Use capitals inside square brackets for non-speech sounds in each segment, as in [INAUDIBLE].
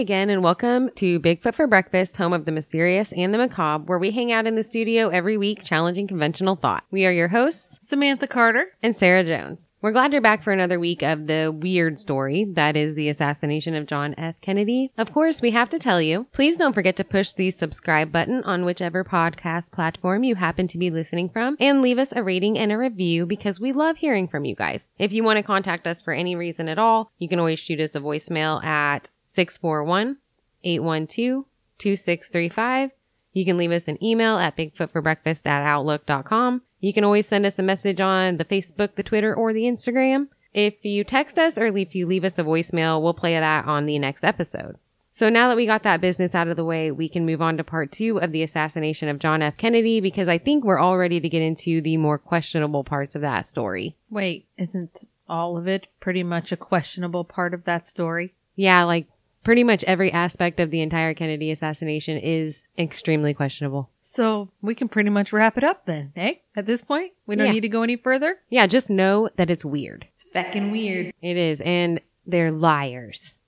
Again, and welcome to Bigfoot for Breakfast, home of the mysterious and the macabre, where we hang out in the studio every week challenging conventional thought. We are your hosts, Samantha Carter. and Sarah Jones. We're glad you're back for another week of the weird story that is the assassination of John F. Kennedy. Of course, we have to tell you, please don't forget to push the subscribe button on whichever podcast platform you happen to be listening from and leave us a rating and a review because we love hearing from you guys. If you want to contact us for any reason at all, you can always shoot us a voicemail at 641 812 2635. You can leave us an email at bigfootforbreakfast at outlook.com. You can always send us a message on the Facebook, the Twitter, or the Instagram. If you text us or if you leave us a voicemail, we'll play that on the next episode. So now that we got that business out of the way, we can move on to part two of the assassination of John F. Kennedy because I think we're all ready to get into the more questionable parts of that story. Wait, isn't all of it pretty much a questionable part of that story? Yeah, like pretty much every aspect of the entire Kennedy assassination is extremely questionable. So we can pretty much wrap it up then, eh? At this point, we don't Yeah. need to go any further. Yeah, just know that it's weird. It's feckin' weird. It is. And they're liars.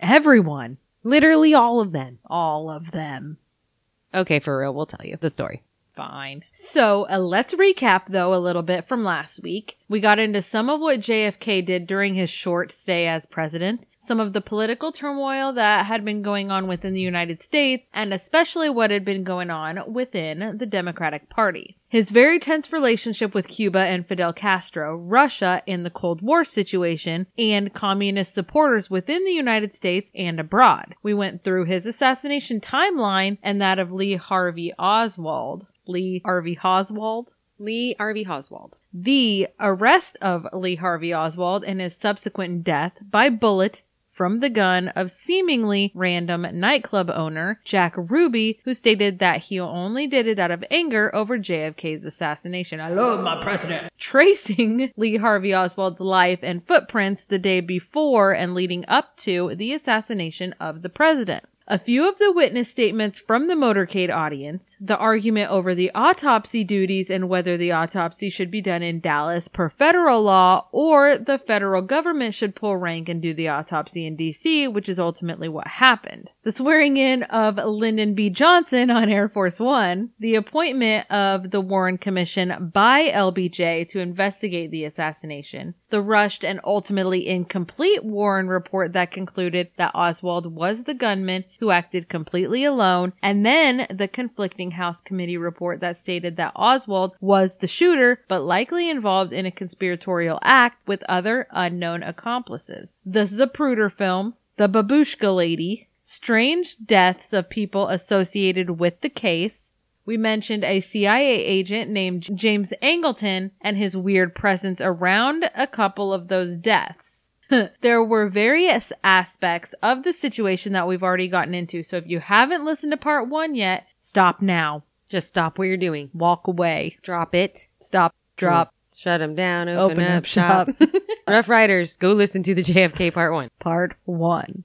Everyone, Literally all of them. all of them. Okay, for real, we'll tell you the story. Fine. So uh, let's recap though a little bit from last week. We got into some of what JFK did during his short stay as president, some of the political turmoil that had been going on within the United States, and especially what had been going on within the Democratic Party. His very tense relationship with Cuba and Fidel Castro, Russia in the Cold War situation, and communist supporters within the United States and abroad. We went through his assassination timeline and that of Lee Harvey Oswald. Lee Harvey Oswald? Lee Harvey Oswald. The arrest of Lee Harvey Oswald and his subsequent death by bullet from the gun of seemingly random nightclub owner Jack Ruby, who stated that he only did it out of anger over JFK's assassination. I love my president. Tracing [LAUGHS] Lee Harvey Oswald's life and footprints the day before and leading up to the assassination of the president. A few of the witness statements from the motorcade audience, the argument over the autopsy duties and whether the autopsy should be done in Dallas per federal law or the federal government should pull rank and do the autopsy in DC, which is ultimately what happened. The swearing in of Lyndon B. Johnson on Air Force One, the appointment of the Warren Commission by LBJ to investigate the assassination, the rushed and ultimately incomplete Warren report that concluded that Oswald was the gunman who acted completely alone, and then the conflicting House committee report that stated that Oswald was the shooter, but likely involved in a conspiratorial act with other unknown accomplices. The Zapruder film, The Babushka Lady, strange deaths of people associated with the case, we mentioned a CIA agent named James Angleton and his weird presence around a couple of those deaths. [LAUGHS] there were various aspects of the situation that we've already gotten into. So if you haven't listened to part one yet, stop now. Just stop what you're doing. Walk away. Drop it. Stop. Drop. Shut them down. Open, Open up, up shop. shop. [LAUGHS] Rough Riders, go listen to the JFK part one. Part one.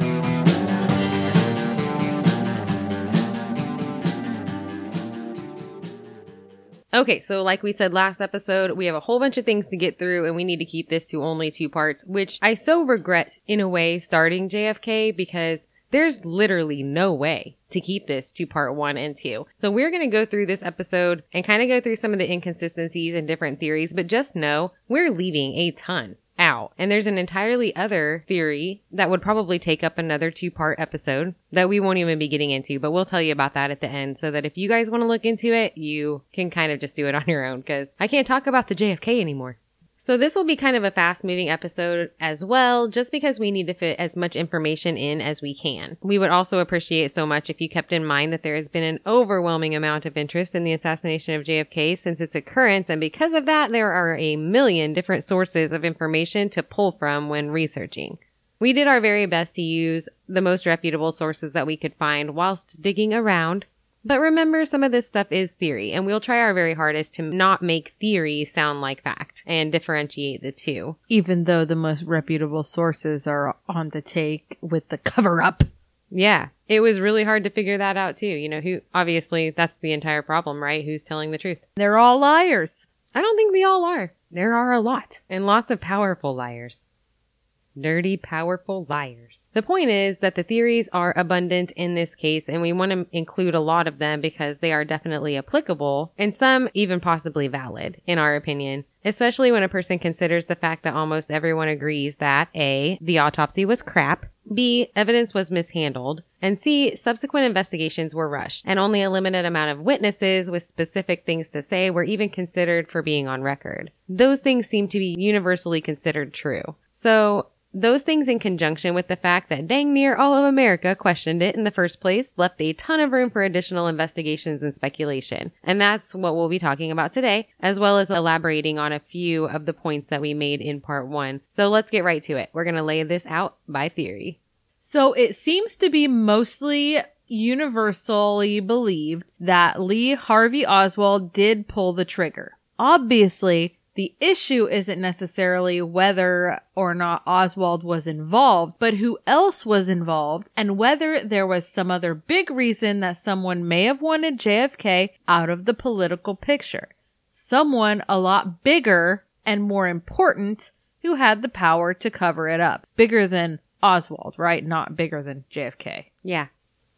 Okay, so like we said last episode, we have a whole bunch of things to get through and we need to keep this to only two parts, which I so regret in a way starting JFK because there's literally no way to keep this to part one and two. So we're going to go through this episode and kind of go through some of the inconsistencies and different theories, but just know we're leaving a ton out. And there's an entirely other theory that would probably take up another two part episode that we won't even be getting into, but we'll tell you about that at the end so that if you guys want to look into it, you can kind of just do it on your own because I can't talk about the JFK anymore. So this will be kind of a fast moving episode as well, just because we need to fit as much information in as we can. We would also appreciate so much if you kept in mind that there has been an overwhelming amount of interest in the assassination of JFK since its occurrence, and because of that, there are a million different sources of information to pull from when researching. We did our very best to use the most reputable sources that we could find whilst digging around. But remember, some of this stuff is theory, and we'll try our very hardest to not make theory sound like fact and differentiate the two. Even though the most reputable sources are on the take with the cover up. Yeah, it was really hard to figure that out too. You know, who, obviously, that's the entire problem, right? Who's telling the truth? They're all liars. I don't think they all are. There are a lot, and lots of powerful liars. Dirty, powerful liars. The point is that the theories are abundant in this case, and we want to include a lot of them because they are definitely applicable and some even possibly valid, in our opinion, especially when a person considers the fact that almost everyone agrees that A, the autopsy was crap, B, evidence was mishandled, and C, subsequent investigations were rushed, and only a limited amount of witnesses with specific things to say were even considered for being on record. Those things seem to be universally considered true. So, those things in conjunction with the fact that dang near all of America questioned it in the first place left a ton of room for additional investigations and speculation. And that's what we'll be talking about today, as well as elaborating on a few of the points that we made in part one. So let's get right to it. We're going to lay this out by theory. So it seems to be mostly universally believed that Lee Harvey Oswald did pull the trigger. Obviously, the issue isn't necessarily whether or not Oswald was involved, but who else was involved and whether there was some other big reason that someone may have wanted JFK out of the political picture. Someone a lot bigger and more important who had the power to cover it up. Bigger than Oswald, right? Not bigger than JFK. Yeah.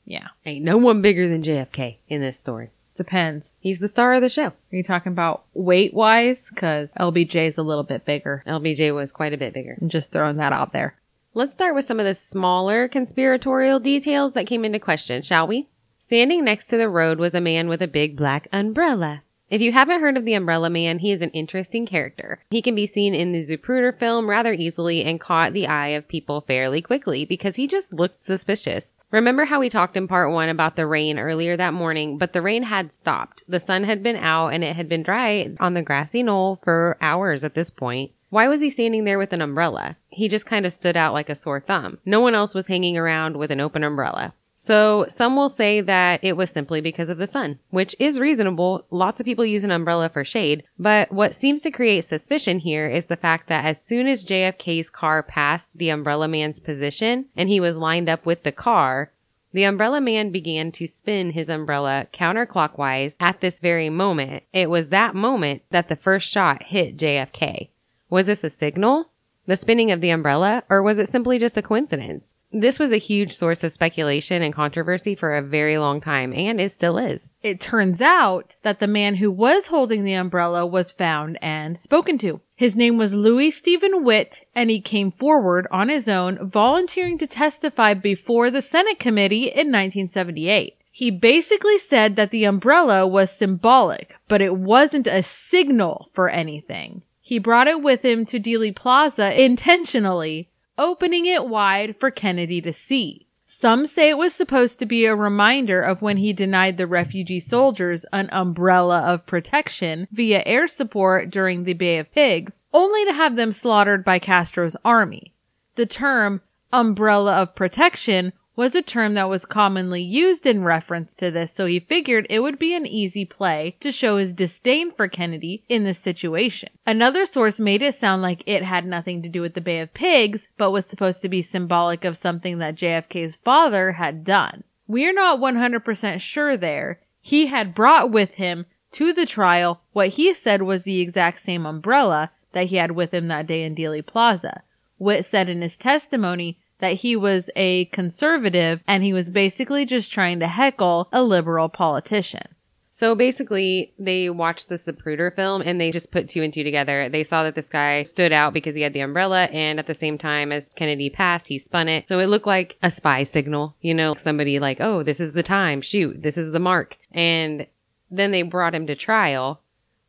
Yeah. Ain't no one bigger than JFK in this story. Depends. He's the star of the show. Are you talking about weight wise? Because LBJ's a little bit bigger. LBJ was quite a bit bigger. I'm just throwing that out there. Let's start with some of the smaller conspiratorial details that came into question, shall we? Standing next to the road was a man with a big black umbrella. If you haven't heard of the Umbrella Man, he is an interesting character. He can be seen in the Zapruder film rather easily and caught the eye of people fairly quickly because he just looked suspicious. Remember how we talked in part one about the rain earlier that morning, but the rain had stopped. The sun had been out and it had been dry on the grassy knoll for hours at this point. Why was he standing there with an umbrella? He just kind of stood out like a sore thumb. No one else was hanging around with an open umbrella. So some will say that it was simply because of the sun, which is reasonable. Lots of people use an umbrella for shade. But what seems to create suspicion here is the fact that as soon as JFK's car passed the umbrella man's position and he was lined up with the car, the umbrella man began to spin his umbrella counterclockwise at this very moment. It was that moment that the first shot hit JFK. Was this a signal? The spinning of the umbrella? Or was it simply just a coincidence? This was a huge source of speculation and controversy for a very long time, and it still is. It turns out that the man who was holding the umbrella was found and spoken to. His name was Louis Stephen Witt, and he came forward on his own, volunteering to testify before the Senate committee in 1978. He basically said that the umbrella was symbolic, but it wasn't a signal for anything. He brought it with him to Dealey Plaza intentionally, opening it wide for Kennedy to see. Some say it was supposed to be a reminder of when he denied the refugee soldiers an umbrella of protection via air support during the Bay of Pigs, only to have them slaughtered by Castro's army. The term umbrella of protection was a term that was commonly used in reference to this, so he figured it would be an easy play to show his disdain for Kennedy in this situation. Another source made it sound like it had nothing to do with the Bay of Pigs, but was supposed to be symbolic of something that JFK's father had done. We're not 100% sure there. He had brought with him to the trial what he said was the exact same umbrella that he had with him that day in Dealey Plaza. Witt said in his testimony that he was a conservative and he was basically just trying to heckle a liberal politician. So basically, they watched the Zapruder film and they just put two and two together. They saw that this guy stood out because he had the umbrella, and at the same time as Kennedy passed, he spun it. So it looked like a spy signal, you know, somebody like, oh, this is the time, shoot, this is the mark. And then they brought him to trial.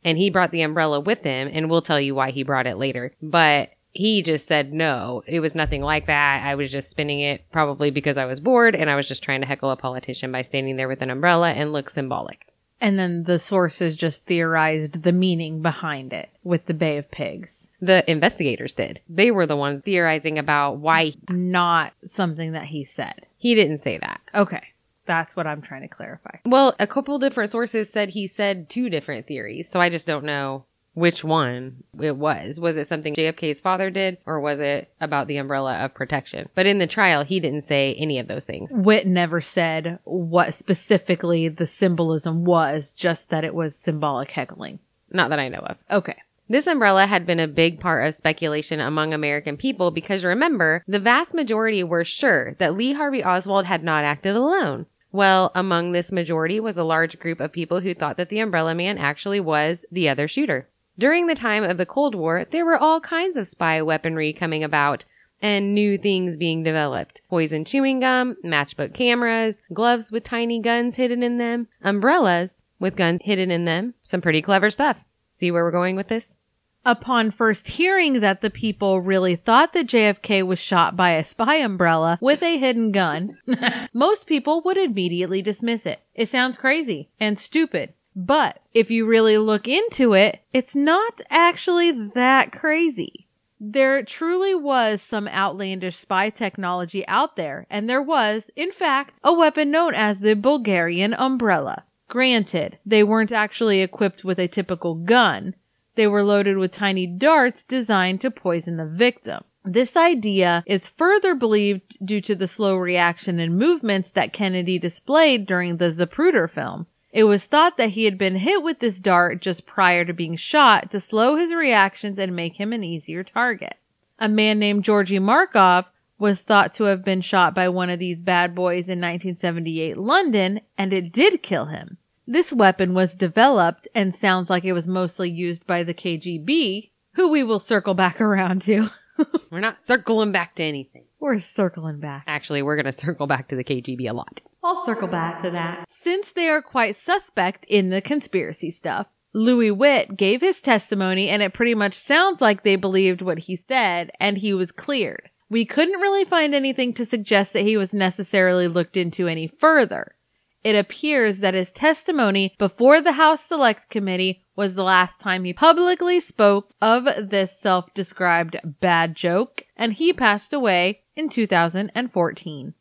and he brought the umbrella with him, and we'll tell you why he brought it later. But he just said no. It was nothing like that. I was just spinning it probably because I was bored and I was just trying to heckle a politician by standing there with an umbrella and look symbolic. And then the sources just theorized the meaning behind it with the Bay of Pigs. The investigators did. They were the ones theorizing about why Not something that he said. he didn't say that. Okay. That's what I'm trying to clarify. Well, a couple different sources said he said two different theories, so I just don't know which one it was. Was it something JFK's father did, or was it about the umbrella of protection? But in the trial, he didn't say any of those things. Witt never said what specifically the symbolism was, just that it was symbolic heckling. Not that I know of. Okay. This umbrella had been a big part of speculation among American people because remember, the vast majority were sure that Lee Harvey Oswald had not acted alone. Well, among this majority was a large group of people who thought that the umbrella man actually was the other shooter. During the time of the Cold War, there were all kinds of spy weaponry coming about and new things being developed. Poison chewing gum, matchbook cameras, gloves with tiny guns hidden in them, umbrellas with guns hidden in them. Some pretty clever stuff. See where we're going with this? Upon first hearing that the people really thought that JFK was shot by a spy umbrella with a hidden gun, [LAUGHS] most people would immediately dismiss it. It sounds crazy and stupid. But if you really look into it, it's not actually that crazy. There truly was some outlandish spy technology out there, and there was, in fact, a weapon known as the Bulgarian umbrella. Granted, they weren't actually equipped with a typical gun. They were loaded with tiny darts designed to poison the victim. This idea is further believed due to the slow reaction and movements that Kennedy displayed during the Zapruder film. It was thought that he had been hit with this dart just prior to being shot to slow his reactions and make him an easier target. A man named Georgy Markov was thought to have been shot by one of these bad boys in 1978 London, and it did kill him. This weapon was developed and sounds like it was mostly used by the KGB, who we will circle back [LAUGHS] around to. We're not circling back to anything. We're circling back. Actually, we're going [LAUGHS] to circle back to the KGB a lot. I'll circle back to that. Since they are quite suspect in the conspiracy stuff, Louis Witt gave his testimony and it pretty much sounds like they believed what he said and he was cleared. We couldn't really find anything to suggest that he was necessarily looked into any further. It appears that his testimony before the House Select Committee was the last time he publicly spoke of this self-described bad joke, and he passed away in 2014.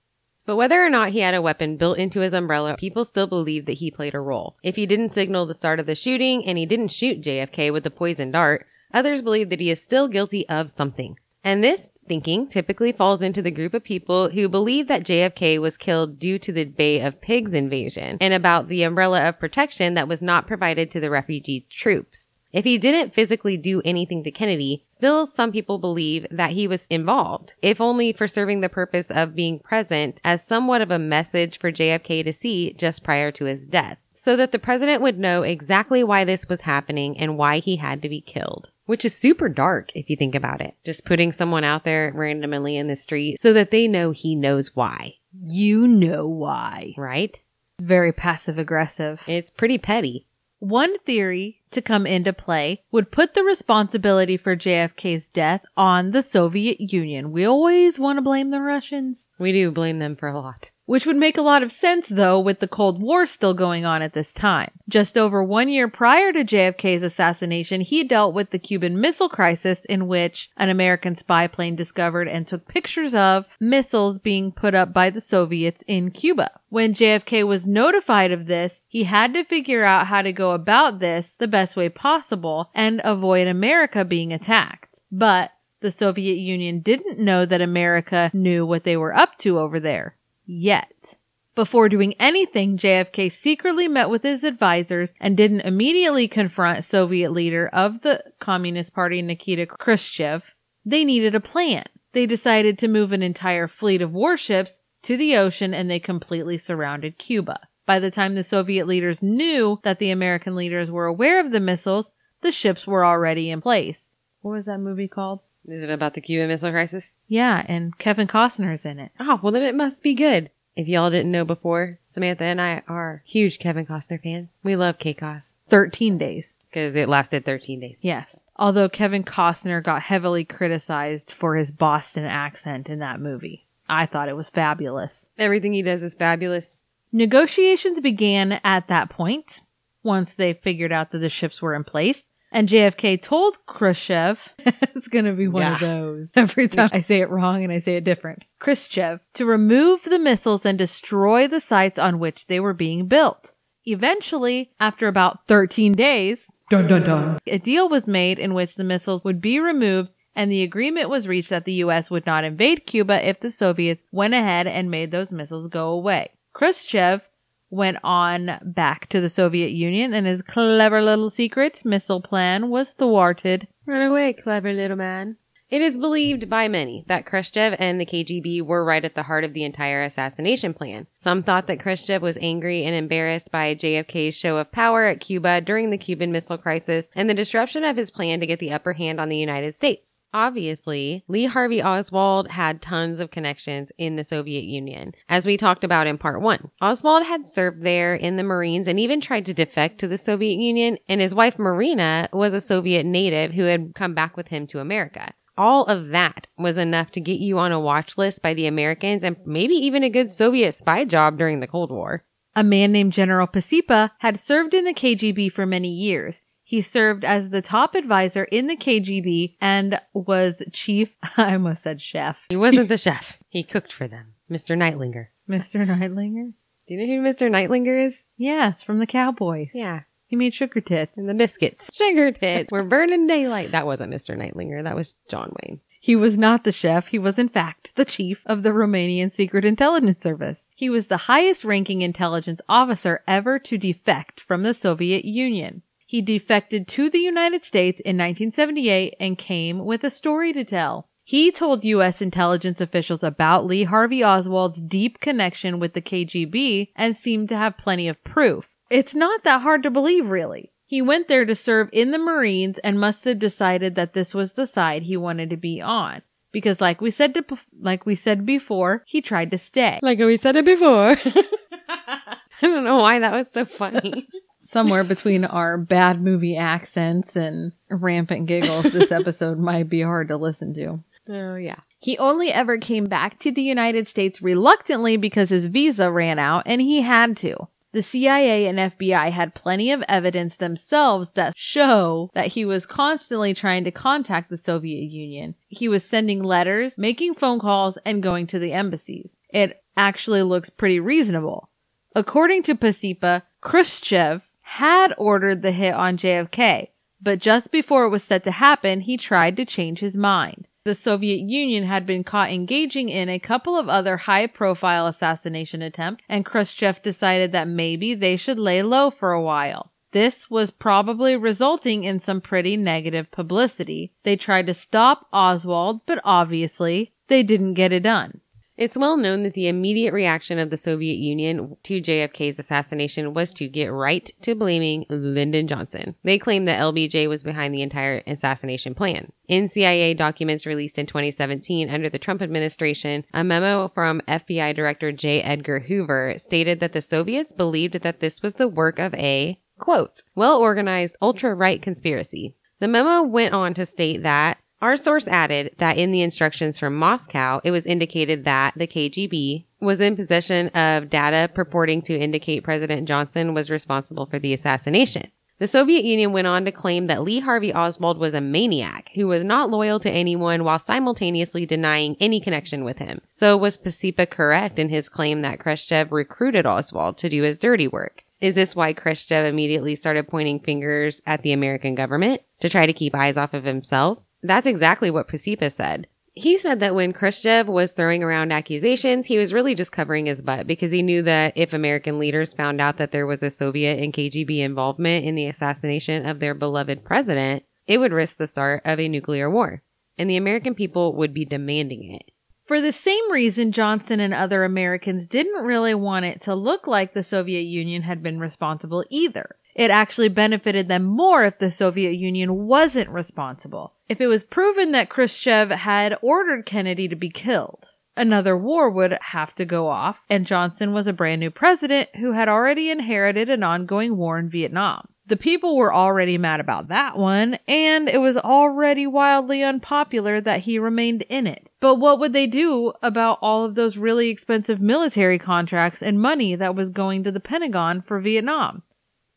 But whether or not he had a weapon built into his umbrella, people still believe that he played a role. If he didn't signal the start of the shooting and he didn't shoot JFK with the poison dart, others believe that he is still guilty of something. And this thinking typically falls into the group of people who believe that JFK was killed due to the Bay of Pigs invasion and about the umbrella of protection that was not provided to the refugee troops. If he didn't physically do anything to Kennedy, still some people believe that he was involved, if only for serving the purpose of being present as somewhat of a message for JFK to see just prior to his death, so that the president would know exactly why this was happening and why he had to be killed. Which is super dark if you think about it. Just putting someone out there randomly in the street so that they know he knows why, You know why. right? Very passive aggressive. It's pretty petty. One theory to come into play would put the responsibility for JFK's death on the Soviet Union. We always want to blame the Russians. We do blame them for a lot. Which would make a lot of sense though with the Cold War still going on at this time. Just over one year prior to JFK's assassination, he dealt with the Cuban Missile Crisis in which an American spy plane discovered and took pictures of missiles being put up by the Soviets in Cuba. When JFK was notified of this, he had to figure out how to go about this the best way possible and avoid America being attacked. But the Soviet Union didn't know that America knew what they were up to over there yet. Before doing anything, JFK secretly met with his advisors and didn't immediately confront Soviet leader of the Communist Party Nikita Khrushchev. They needed a plan. They decided to move an entire fleet of warships to the ocean and they completely surrounded Cuba. By the time the Soviet leaders knew that the American leaders were aware of the missiles, the ships were already in place. What was that movie called? Is it about the Cuban Missile Crisis? Yeah, and Kevin Costner's in it. Oh, well then it must be good. If y'all didn't know before, Samantha and I are huge Kevin Costner fans. We love KCOS 13 days. because it lasted 13 days. Yes. Although Kevin Costner got heavily criticized for his Boston accent in that movie. I thought it was fabulous. Everything he does is fabulous. Negotiations began at that point, once they figured out that the ships were in place. And JFK told Khrushchev, [LAUGHS] it's going to be one of those [LAUGHS] every time I say it wrong and I say it different. Khrushchev to remove the missiles and destroy the sites on which they were being built. Eventually, after about 13 days, dun dun dun, a deal was made in which the missiles would be removed and the agreement was reached that the US would not invade Cuba if the Soviets went ahead and made those missiles go away. Khrushchev went on back to the Soviet Union and his clever little secret missile plan was thwarted. Run away, clever little man. It is believed by many that Khrushchev and the KGB were right at the heart of the entire assassination plan. Some thought that Khrushchev was angry and embarrassed by JFK's show of power at Cuba during the Cuban Missile Crisis and the disruption of his plan to get the upper hand on the United States. Obviously, Lee Harvey Oswald had tons of connections in the Soviet Union, as we talked about in part one. Oswald had served there in the Marines and even tried to defect to the Soviet Union, and his wife Marina was a Soviet native who had come back with him to America. All of that was enough to get you on a watch list by the Americans and maybe even a good Soviet spy job during the Cold War. A man named General Pacepa had served in the KGB for many years. He served as the top advisor in the KGB and was chief, [LAUGHS] I almost said chef, He wasn't the [LAUGHS] chef. He cooked for them. Mr. Nightlinger. Mr. Nightlinger. Do you know who Mr. Nightlinger is? Yes, from the Cowboys. Yeah. He made sugar tits. And the biscuits. Sugar tits. We're burning daylight. That wasn't Mr. Nightlinger. That was John Wayne. He was not the chef. He was, in fact, the chief of the Romanian Secret Intelligence Service. He was the highest ranking intelligence officer ever to defect from the Soviet Union. He defected to the United States in 1978 and came with a story to tell. He told U.S. intelligence officials about Lee Harvey Oswald's deep connection with the KGB and seemed to have plenty of proof. It's not that hard to believe, really. He went there to serve in the Marines and must have decided that this was the side he wanted to be on. Because like we said to, like we said before, he tried to stay. Like we said it before. [LAUGHS] I don't know why that was so funny. [LAUGHS] Somewhere between our bad movie accents and rampant giggles, this [LAUGHS] episode might be hard to listen to. oh, yeah. He only ever came back to the United States reluctantly because his visa ran out and he had to. The CIA and FBI had plenty of evidence themselves that show that he was constantly trying to contact the Soviet Union. He was sending letters, making phone calls, and going to the embassies. It actually looks pretty reasonable. According to Pacepa, Khrushchev had ordered the hit on JFK, but just before it was set to happen, he tried to change his mind. The Soviet Union had been caught engaging in a couple of other high profile assassination attempts, and Khrushchev decided that maybe they should lay low for a while. This was probably resulting in some pretty negative publicity. They tried to stop Oswald, but obviously they didn't get it done. It's well known that the immediate reaction of the Soviet Union to JFK's assassination was to get right to blaming Lyndon Johnson. They claimed that LBJ was behind the entire assassination plan. In CIA documents released in 2017 under the Trump administration, a memo from FBI Director J. Edgar Hoover stated that the Soviets believed that this was the work of a, quote, well organized ultra right conspiracy. The memo went on to state that our source added that in the instructions from Moscow, it was indicated that the KGB was in possession of data purporting to indicate President Johnson was responsible for the assassination. The Soviet Union went on to claim that Lee Harvey Oswald was a maniac who was not loyal to anyone while simultaneously denying any connection with him. So was Pacepa correct in his claim that Khrushchev recruited Oswald to do his dirty work? Is this why Khrushchev immediately started pointing fingers at the American government to try to keep eyes off of himself? That's exactly what Pacepa said. He said that when Khrushchev was throwing around accusations, he was really just covering his butt because he knew that if American leaders found out that there was a Soviet and KGB involvement in the assassination of their beloved president, it would risk the start of a nuclear war. And the American people would be demanding it. For the same reason, Johnson and other Americans didn't really want it to look like the Soviet Union had been responsible either. It actually benefited them more if the Soviet Union wasn't responsible. If it was proven that Khrushchev had ordered Kennedy to be killed. Another war would have to go off, and Johnson was a brand new president who had already inherited an ongoing war in Vietnam. The people were already mad about that one, and it was already wildly unpopular that he remained in it. But what would they do about all of those really expensive military contracts and money that was going to the Pentagon for Vietnam?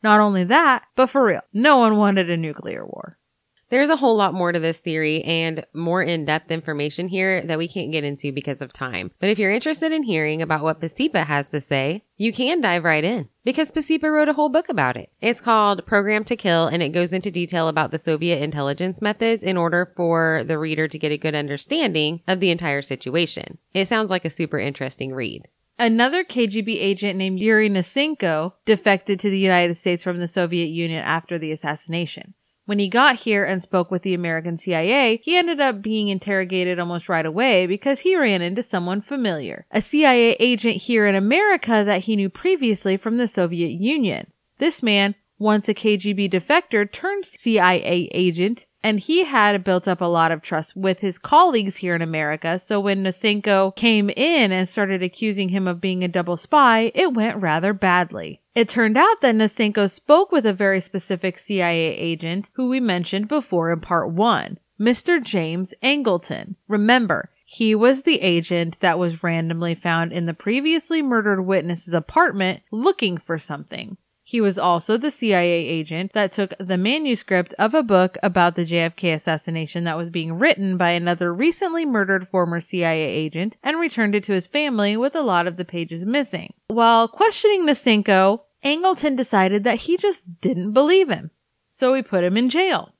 Not only that, but for real, no one wanted a nuclear war. There's a whole lot more to this theory and more in depth information here that we can't get into because of time. But if you're interested in hearing about what Pacepa has to say, you can dive right in because Pacepa wrote a whole book about it. It's called Program to Kill and it goes into detail about the Soviet intelligence methods in order for the reader to get a good understanding of the entire situation. It sounds like a super interesting read. Another KGB agent named Yuri Nosenko defected to the United States from the Soviet Union after the assassination. When he got here and spoke with the American CIA, he ended up being interrogated almost right away because he ran into someone familiar. A CIA agent here in America that he knew previously from the Soviet Union. This man, once a KGB defector turned CIA agent, and he had built up a lot of trust with his colleagues here in America. So when Nosenko came in and started accusing him of being a double spy, it went rather badly. It turned out that Nosenko spoke with a very specific CIA agent who we mentioned before in part one, Mr. James Angleton. Remember, he was the agent that was randomly found in the previously murdered witness's apartment looking for something. He was also the CIA agent that took the manuscript of a book about the JFK assassination that was being written by another recently murdered former CIA agent and returned it to his family with a lot of the pages missing. While questioning Nosenko, Angleton decided that he just didn't believe him. So he put him in jail.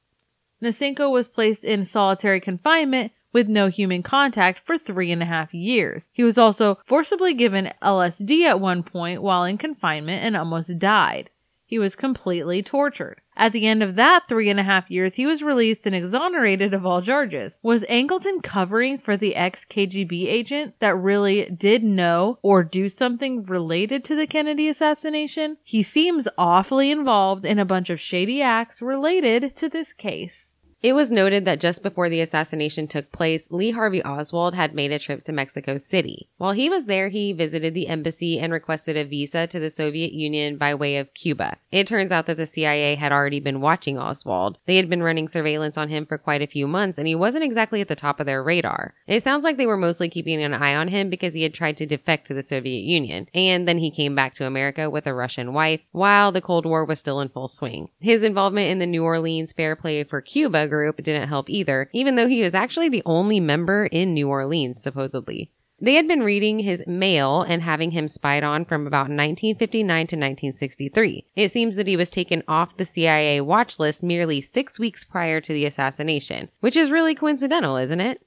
Nosenko was placed in solitary confinement with no human contact for three and a half years. He was also forcibly given LSD at one point while in confinement and almost died. He was completely tortured. At the end of that three and a half years, he was released and exonerated of all charges. Was Angleton covering for the ex KGB agent that really did know or do something related to the Kennedy assassination? He seems awfully involved in a bunch of shady acts related to this case. It was noted that just before the assassination took place, Lee Harvey Oswald had made a trip to Mexico City. While he was there, he visited the embassy and requested a visa to the Soviet Union by way of Cuba. It turns out that the CIA had already been watching Oswald. They had been running surveillance on him for quite a few months, and he wasn't exactly at the top of their radar. It sounds like they were mostly keeping an eye on him because he had tried to defect to the Soviet Union, and then he came back to America with a Russian wife while the Cold War was still in full swing. His involvement in the New Orleans Fair Play for Cuba group didn't help either, even though he was actually the only member in New Orleans, supposedly. They had been reading his mail and having him spied on from about 1959 to 1963. It seems that he was taken off the CIA watch list merely six weeks prior to the assassination, which is really coincidental, isn't it?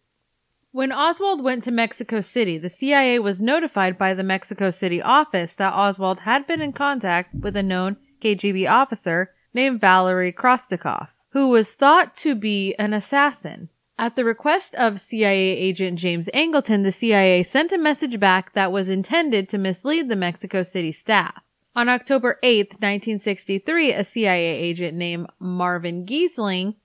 When Oswald went to Mexico City, the CIA was notified by the Mexico City office that Oswald had been in contact with a known KGB officer named Valery Kostikov who was thought to be an assassin. At the request of CIA agent James Angleton, the CIA sent a message back that was intended to mislead the Mexico City staff. On October 8, 1963, a CIA agent named Marvin Gheesling,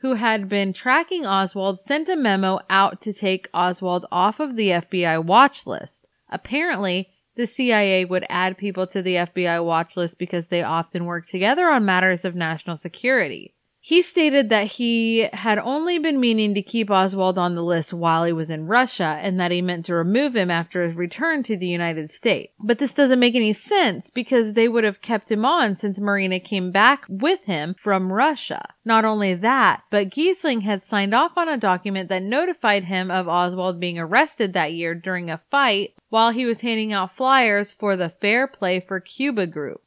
who had been tracking Oswald, sent a memo out to take Oswald off of the FBI watch list. Apparently, the CIA would add people to the FBI watch list because they often work together on matters of national security. He stated that he had only been meaning to keep Oswald on the list while he was in Russia and that he meant to remove him after his return to the United States. But this doesn't make any sense because they would have kept him on since Marina came back with him from Russia. Not only that, but Gheesling had signed off on a document that notified him of Oswald being arrested that year during a fight while he was handing out flyers for the Fair Play for Cuba group.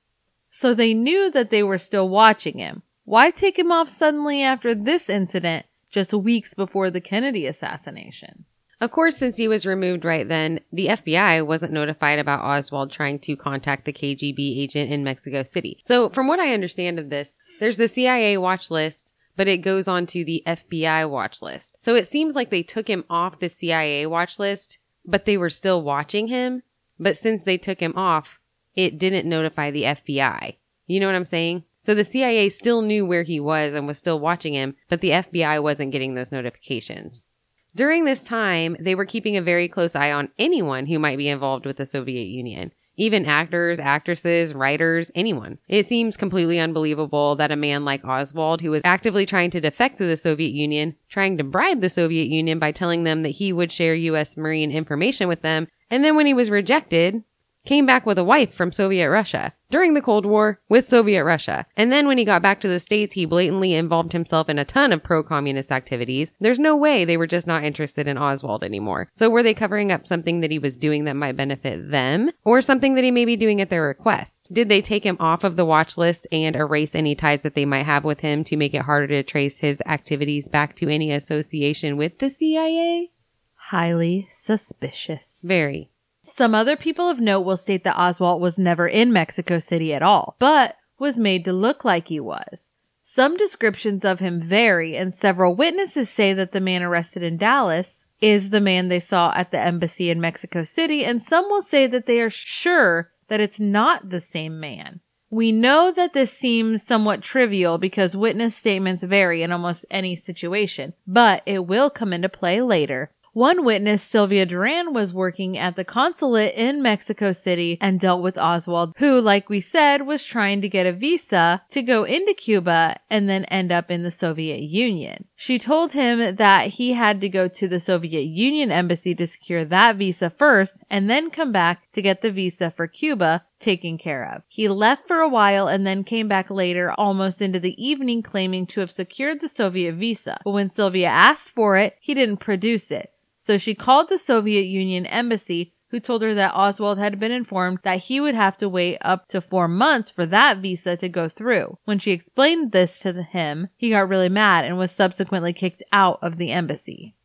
So they knew that they were still watching him. Why take him off suddenly after this incident, just weeks before the Kennedy assassination? Of course, since he was removed right then, the FBI wasn't notified about Oswald trying to contact the KGB agent in Mexico City. So, from what I understand of this, there's the CIA watch list, but it goes on to the FBI watch list. So it seems like they took him off the CIA watch list, but they were still watching him. But since they took him off, it didn't notify the FBI. You know what I'm saying? So the CIA still knew where he was and was still watching him, but the FBI wasn't getting those notifications. During this time, they were keeping a very close eye on anyone who might be involved with the Soviet Union. Even actors, actresses, writers, anyone. It seems completely unbelievable that a man like Oswald, who was actively trying to defect to the Soviet Union, trying to bribe the Soviet Union by telling them that he would share U.S. Marine information with them, and then when he was rejected, came back with a wife from Soviet Russia during the Cold War with Soviet Russia. And then when he got back to the States, he blatantly involved himself in a ton of pro-communist activities. There's no way they were just not interested in Oswald anymore. So were they covering up something that he was doing that might benefit them or something that he may be doing at their request? Did they take him off of the watch list and erase any ties that they might have with him to make it harder to trace his activities back to any association with the CIA? Highly suspicious. Very. Some other people of note will state that Oswald was never in Mexico City at all, but was made to look like he was. Some descriptions of him vary, and several witnesses say that the man arrested in Dallas is the man they saw at the embassy in Mexico City, and some will say that they are sure that it's not the same man. We know that this seems somewhat trivial because witness statements vary in almost any situation, but it will come into play later. One witness, Sylvia Duran, was working at the consulate in Mexico City and dealt with Oswald, who, like we said, was trying to get a visa to go into Cuba and then end up in the Soviet Union. She told him that he had to go to the Soviet Union embassy to secure that visa first and then come back to get the visa for Cuba taken care of. He left for a while and then came back later, almost into the evening, claiming to have secured the Soviet visa. But when Sylvia asked for it, he didn't produce it. So she called the Soviet Union embassy, who told her that Oswald had been informed that he would have to wait up to four months for that visa to go through. When she explained this to him, he got really mad and was subsequently kicked out of the embassy.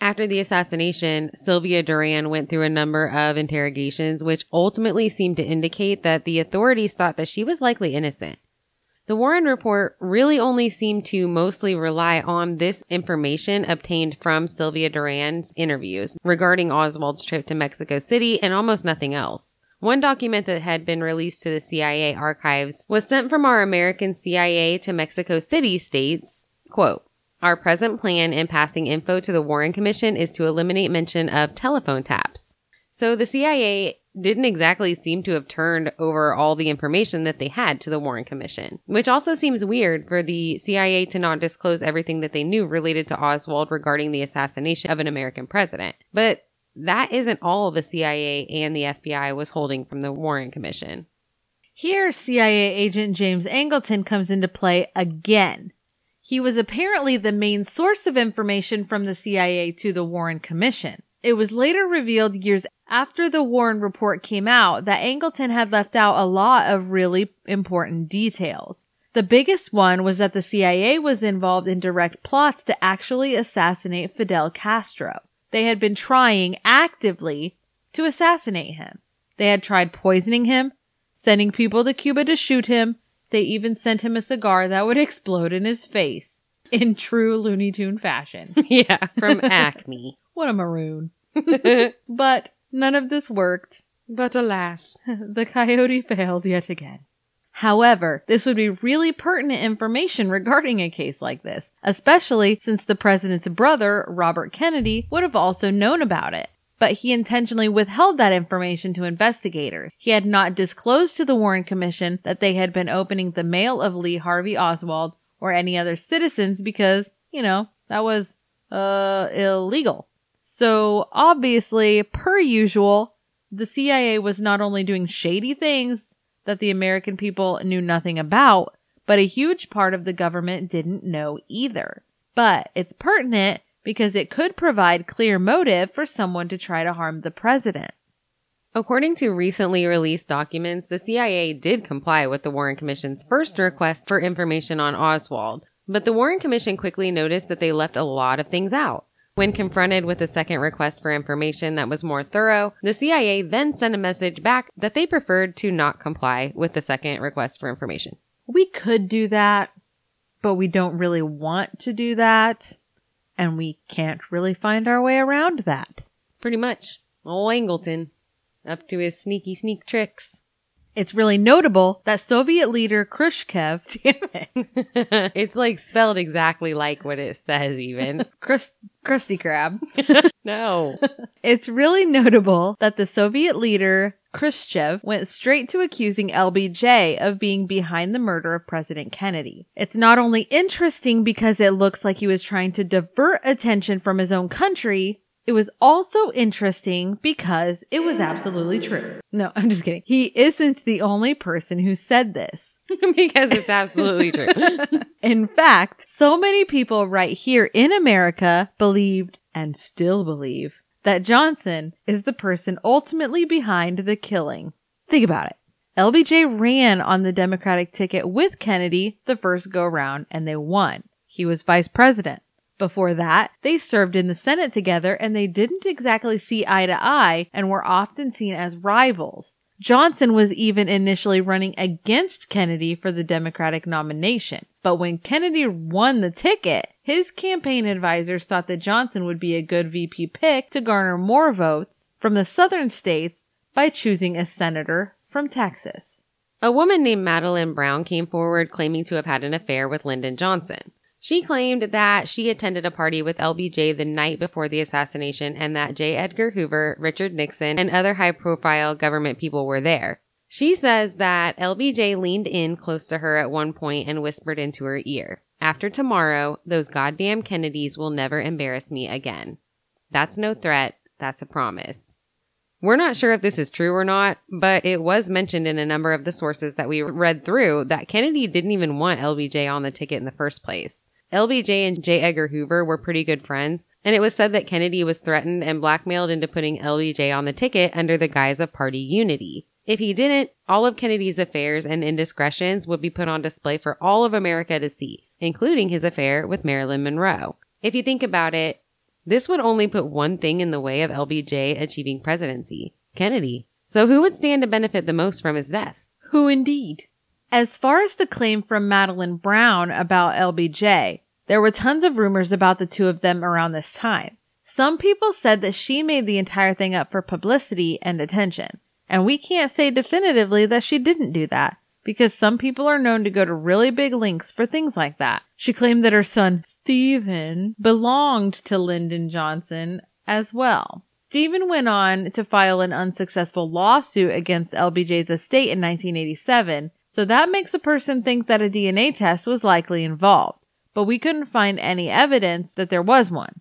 After the assassination, Sylvia Duran went through a number of interrogations, which ultimately seemed to indicate that the authorities thought that she was likely innocent. The Warren report really only seemed to mostly rely on this information obtained from Sylvia Duran's interviews regarding Oswald's trip to Mexico City and almost nothing else. One document that had been released to the CIA archives was sent from our American CIA to Mexico City states, quote, our present plan in passing info to the Warren Commission is to eliminate mention of telephone taps. So the CIA didn't exactly seem to have turned over all the information that they had to the Warren Commission, which also seems weird for the CIA to not disclose everything that they knew related to Oswald regarding the assassination of an American president. But that isn't all the CIA and the FBI was holding from the Warren Commission. Here, CIA agent James Angleton comes into play again. He was apparently the main source of information from the CIA to the Warren Commission. It was later revealed years after the Warren report came out that Angleton had left out a lot of really important details. The biggest one was that the CIA was involved in direct plots to actually assassinate Fidel Castro. They had been trying actively to assassinate him. They had tried poisoning him, sending people to Cuba to shoot him. They even sent him a cigar that would [LAUGHS] explode in his face in true Looney Tune fashion. [LAUGHS] yeah, from [LAUGHS] Acme. What a maroon. but none of this worked. But alas, [LAUGHS] the coyote failed yet again. However, this would be really pertinent information regarding a case like this, especially since the president's brother, Robert Kennedy, would have also known about it. But he intentionally withheld that information to investigators. He had not disclosed to the Warren Commission that they had been opening the mail of Lee Harvey Oswald or any other citizens because, you know, that was, uh, illegal. So obviously, per usual, the CIA was not only doing shady things that the American people knew nothing about, but a huge part of the government didn't know either. But it's pertinent because it could provide clear motive for someone to try to harm the president. According to recently released documents, the CIA did comply with the Warren Commission's first request for information on Oswald, but the Warren Commission quickly noticed that they left a lot of things out. When confronted with a second request for information that was more thorough, the CIA then sent a message back that they preferred to not comply with the second request for information. We could do that, but we don't really want to do that, and we can't really find our way around that. Pretty much. Old Angleton. Up to his sneaky sneak tricks. It's really notable that Soviet leader Khrushchev, [LAUGHS] damn it, [LAUGHS] it's like spelled exactly like what it says, even. [LAUGHS] Krusty Krab. no. It's really notable that the Soviet leader Khrushchev went straight to accusing LBJ of being behind the murder of President Kennedy. It's not only interesting because it looks like he was trying to divert attention from his own country, it was also interesting because it was absolutely true. No, I'm just kidding. He isn't the only person who said this. [LAUGHS] because it's absolutely true. [LAUGHS] In fact, so many people right here in America believed and still believe that Johnson is the person ultimately behind the killing. Think about it. LBJ ran on the Democratic ticket with Kennedy the first go round and they won. He was vice president. Before that, they served in the Senate together and they didn't exactly see eye to eye and were often seen as rivals. Johnson was even initially running against Kennedy for the Democratic nomination. But when Kennedy won the ticket, his campaign advisors thought that Johnson would be a good VP pick to garner more votes from the southern states by choosing a senator from Texas. A woman named Madeline Brown came forward claiming to have had an affair with Lyndon Johnson. She claimed that she attended a party with LBJ the night before the assassination and that J. Edgar Hoover, Richard Nixon, and other high profile government people were there. She says that LBJ leaned in close to her at one point and whispered into her ear, After tomorrow, those goddamn Kennedys will never embarrass me again. That's no threat, that's a promise. We're not sure if this is true or not, but it was mentioned in a number of the sources that we read through that Kennedy didn't even want LBJ on the ticket in the first place. LBJ and J. Edgar Hoover were pretty good friends, and it was said that Kennedy was threatened and blackmailed into putting LBJ on the ticket under the guise of party unity. If he didn't, all of Kennedy's affairs and indiscretions would be put on display for all of America to see, including his affair with Marilyn Monroe. If you think about it, this would only put one thing in the way of LBJ achieving presidency Kennedy. So who would stand to benefit the most from his death? Who indeed? As far as the claim from Madeline Brown about LBJ, there were tons of rumors about the two of them around this time. Some people said that she made the entire thing up for publicity and attention. And we can't say definitively that she didn't do that, because some people are known to go to really big lengths for things like that. She claimed that her son, Stephen, belonged to Lyndon Johnson as well. Stephen went on to file an unsuccessful lawsuit against LBJ's estate in 1987, so that makes a person think that a DNA test was likely involved, but we couldn't find any evidence that there was one.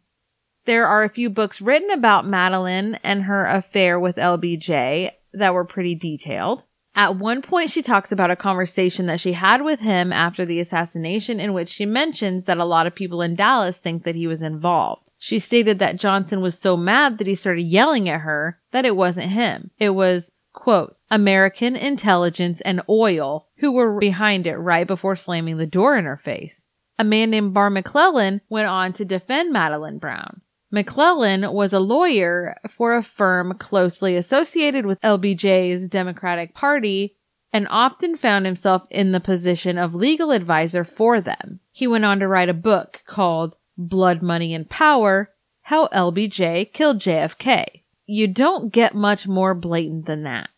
There are a few books written about Madeline and her affair with LBJ that were pretty detailed. At one point, she talks about a conversation that she had with him after the assassination, in which she mentions that a lot of people in Dallas think that he was involved. She stated that Johnson was so mad that he started yelling at her that it wasn't him. It was, quote, American intelligence and oil who were behind it right before slamming the door in her face. A man named Barr McClellan went on to defend Madeline Brown. McClellan was a lawyer for a firm closely associated with LBJ's Democratic Party and often found himself in the position of legal advisor for them. He went on to write a book called Blood, Money, and Power How LBJ Killed JFK. You don't get much more blatant than that.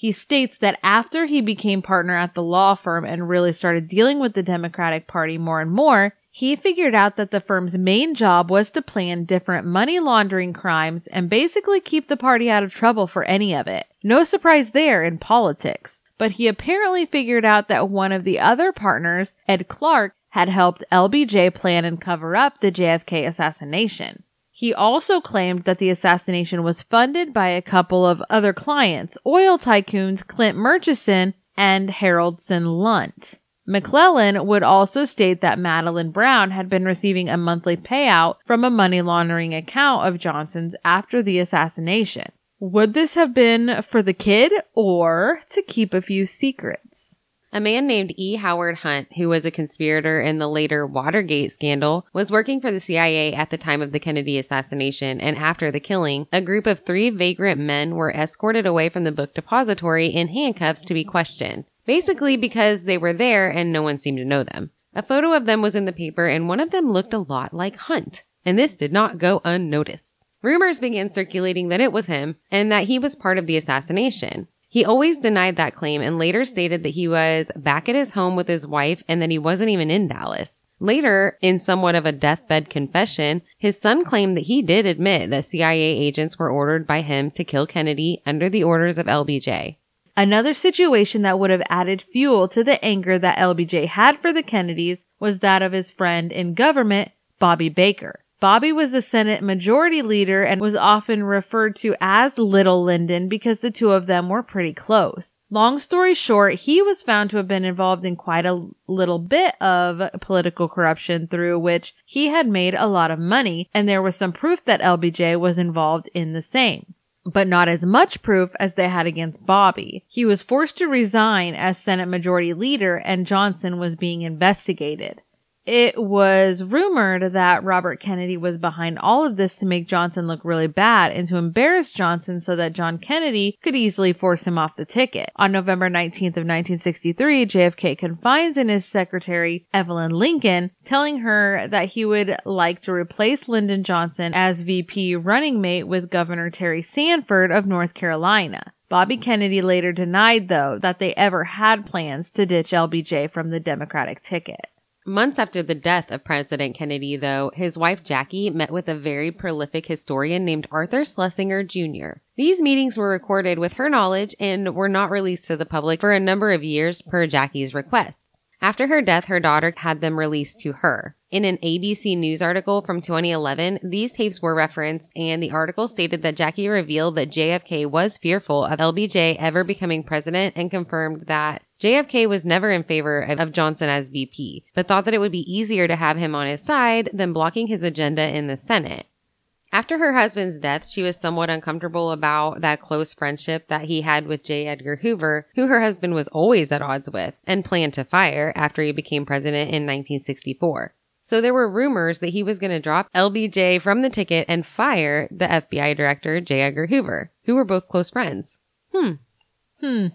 He states that after he became partner at the law firm and really started dealing with the Democratic Party more and more, he figured out that the firm's main job was to plan different money laundering crimes and basically keep the party out of trouble for any of it. No surprise there in politics. But he apparently figured out that one of the other partners, Ed Clark, had helped LBJ plan and cover up the JFK assassination. He also claimed that the assassination was funded by a couple of other clients, oil tycoons Clint Murchison and Haroldson Lunt. McClellan would also state that Madeline Brown had been receiving a monthly payout from a money laundering account of Johnson's after the assassination. Would this have been for the kid or to keep a few secrets? A man named E. Howard Hunt, who was a conspirator in the later Watergate scandal, was working for the CIA at the time of the Kennedy assassination, and after the killing, a group of three vagrant men were escorted away from the book depository in handcuffs to be questioned. Basically because they were there and no one seemed to know them. A photo of them was in the paper and one of them looked a lot like Hunt. And this did not go unnoticed. Rumors began circulating that it was him and that he was part of the assassination. He always denied that claim and later stated that he was back at his home with his wife and that he wasn't even in Dallas. Later, in somewhat of a deathbed confession, his son claimed that he did admit that CIA agents were ordered by him to kill Kennedy under the orders of LBJ. Another situation that would have added fuel to the anger that LBJ had for the Kennedys was that of his friend in government, Bobby Baker. Bobby was the Senate Majority Leader and was often referred to as Little Lyndon because the two of them were pretty close. Long story short, he was found to have been involved in quite a little bit of political corruption through which he had made a lot of money, and there was some proof that LBJ was involved in the same. But not as much proof as they had against Bobby. He was forced to resign as Senate Majority Leader, and Johnson was being investigated. It was rumored that Robert Kennedy was behind all of this to make Johnson look really bad and to embarrass Johnson so that John Kennedy could easily force him off the ticket. On November 19th of 1963, JFK confides in his secretary, Evelyn Lincoln, telling her that he would like to replace Lyndon Johnson as VP running mate with Governor Terry Sanford of North Carolina. Bobby Kennedy later denied, though, that they ever had plans to ditch LBJ from the Democratic ticket. Months after the death of President Kennedy, though, his wife Jackie met with a very prolific historian named Arthur Schlesinger Jr. These meetings were recorded with her knowledge and were not released to the public for a number of years per Jackie's request. After her death, her daughter had them released to her. In an ABC News article from 2011, these tapes were referenced, and the article stated that Jackie revealed that JFK was fearful of LBJ ever becoming president and confirmed that JFK was never in favor of Johnson as VP, but thought that it would be easier to have him on his side than blocking his agenda in the Senate. After her husband's death, she was somewhat uncomfortable about that close friendship that he had with J. Edgar Hoover, who her husband was always at odds with and planned to fire after he became president in 1964. So there were rumors that he was going to drop LBJ from the ticket and fire the FBI director, J. Edgar Hoover, who were both close friends. Hmm. Hmm.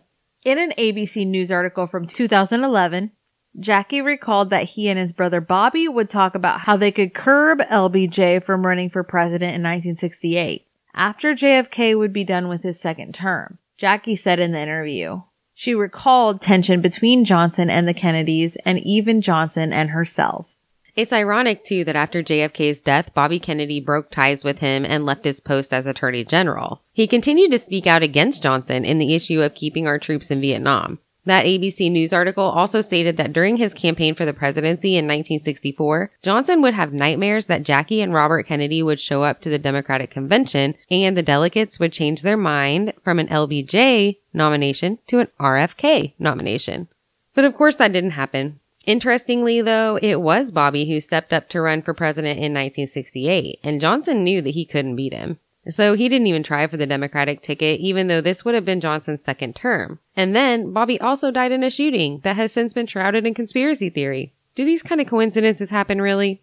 In an ABC News article from 2011, Jackie recalled that he and his brother Bobby would talk about how they could curb LBJ from running for president in 1968 after JFK would be done with his second term. Jackie said in the interview, she recalled tension between Johnson and the Kennedys and even Johnson and herself. It's ironic too that after JFK's death, Bobby Kennedy broke ties with him and left his post as Attorney General. He continued to speak out against Johnson in the issue of keeping our troops in Vietnam. That ABC News article also stated that during his campaign for the presidency in 1964, Johnson would have nightmares that Jackie and Robert Kennedy would show up to the Democratic convention and the delegates would change their mind from an LBJ nomination to an RFK nomination. But of course that didn't happen. Interestingly, though, it was Bobby who stepped up to run for president in 1968, and Johnson knew that he couldn't beat him. So he didn't even try for the Democratic ticket, even though this would have been Johnson's second term. And then Bobby also died in a shooting that has since been shrouded in conspiracy theory. Do these kind of coincidences happen really?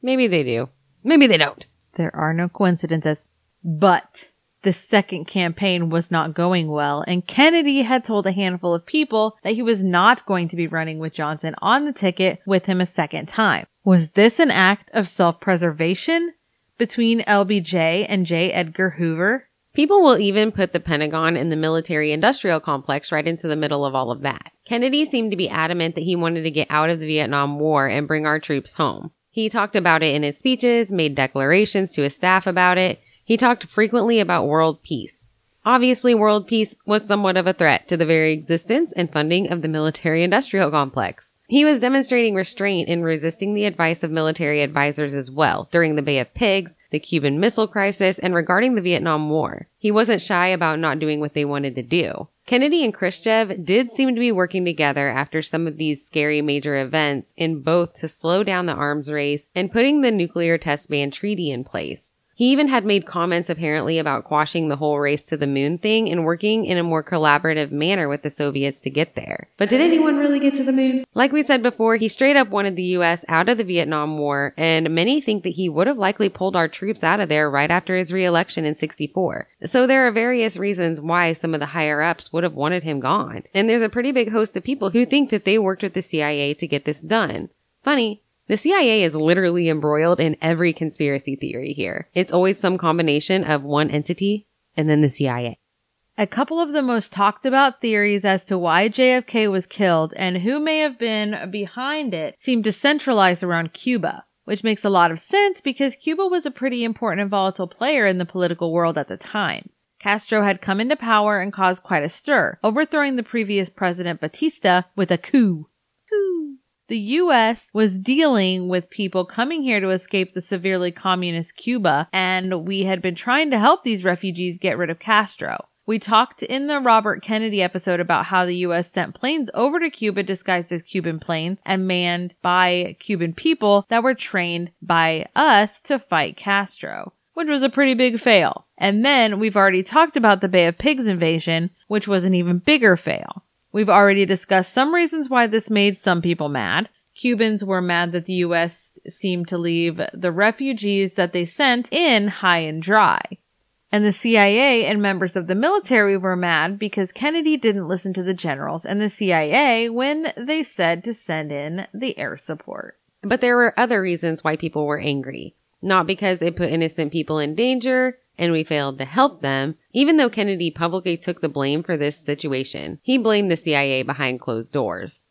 Maybe they do. Maybe they don't. There are no coincidences. But the second campaign was not going well, and Kennedy had told a handful of people that he was not going to be running with Johnson on the ticket with him a second time. Was this an act of self-preservation between LBJ and J. Edgar Hoover? People will even put the Pentagon and the military industrial complex right into the middle of all of that. Kennedy seemed to be adamant that he wanted to get out of the Vietnam War and bring our troops home. He talked about it in his speeches, made declarations to his staff about it. He talked frequently about world peace. Obviously, world peace was somewhat of a threat to the very existence and funding of the military industrial complex. He was demonstrating restraint in resisting the advice of military advisors as well during the Bay of Pigs, the Cuban Missile Crisis, and regarding the Vietnam War. He wasn't shy about not doing what they wanted to do. Kennedy and Khrushchev did seem to be working together after some of these scary major events in both to slow down the arms race and putting the nuclear test ban treaty in place. He even had made comments apparently about quashing the whole race to the moon thing and working in a more collaborative manner with the Soviets to get there. But did anyone really get to the moon? Like we said before, he straight up wanted the US out of the Vietnam War, and many think that he would have likely pulled our troops out of there right after his reelection in 64. So there are various reasons why some of the higher ups would have wanted him gone. And there's a pretty big host of people who think that they worked with the CIA to get this done. Funny, the CIA is literally embroiled in every conspiracy theory here. It's always some combination of one entity and then the CIA. A couple of the most talked about theories as to why JFK was killed and who may have been behind it seem to centralize around Cuba, which makes a lot of sense because Cuba was a pretty important and volatile player in the political world at the time. Castro had come into power and caused quite a stir, overthrowing the previous president Batista with a coup. Coup. The U.S. was dealing with people coming here to escape the severely communist Cuba, and we had been trying to help these refugees get rid of Castro. We talked in the Robert Kennedy episode about how the US sent planes over to Cuba disguised as Cuban planes and manned by Cuban people that were trained by us to fight Castro, which was a pretty big fail. And then we've already talked about the Bay of Pigs invasion, which was an even bigger fail. We've already discussed some reasons why this made some people mad. Cubans were mad that the US seemed to leave the refugees that they sent in high and dry. And the CIA and members of the military were mad because Kennedy didn't listen to the generals and the CIA when they said to send in the air support. But there were other reasons why people were angry. Not because it put innocent people in danger and we failed to help them, even though Kennedy publicly took the blame for this situation. He blamed the CIA behind closed doors.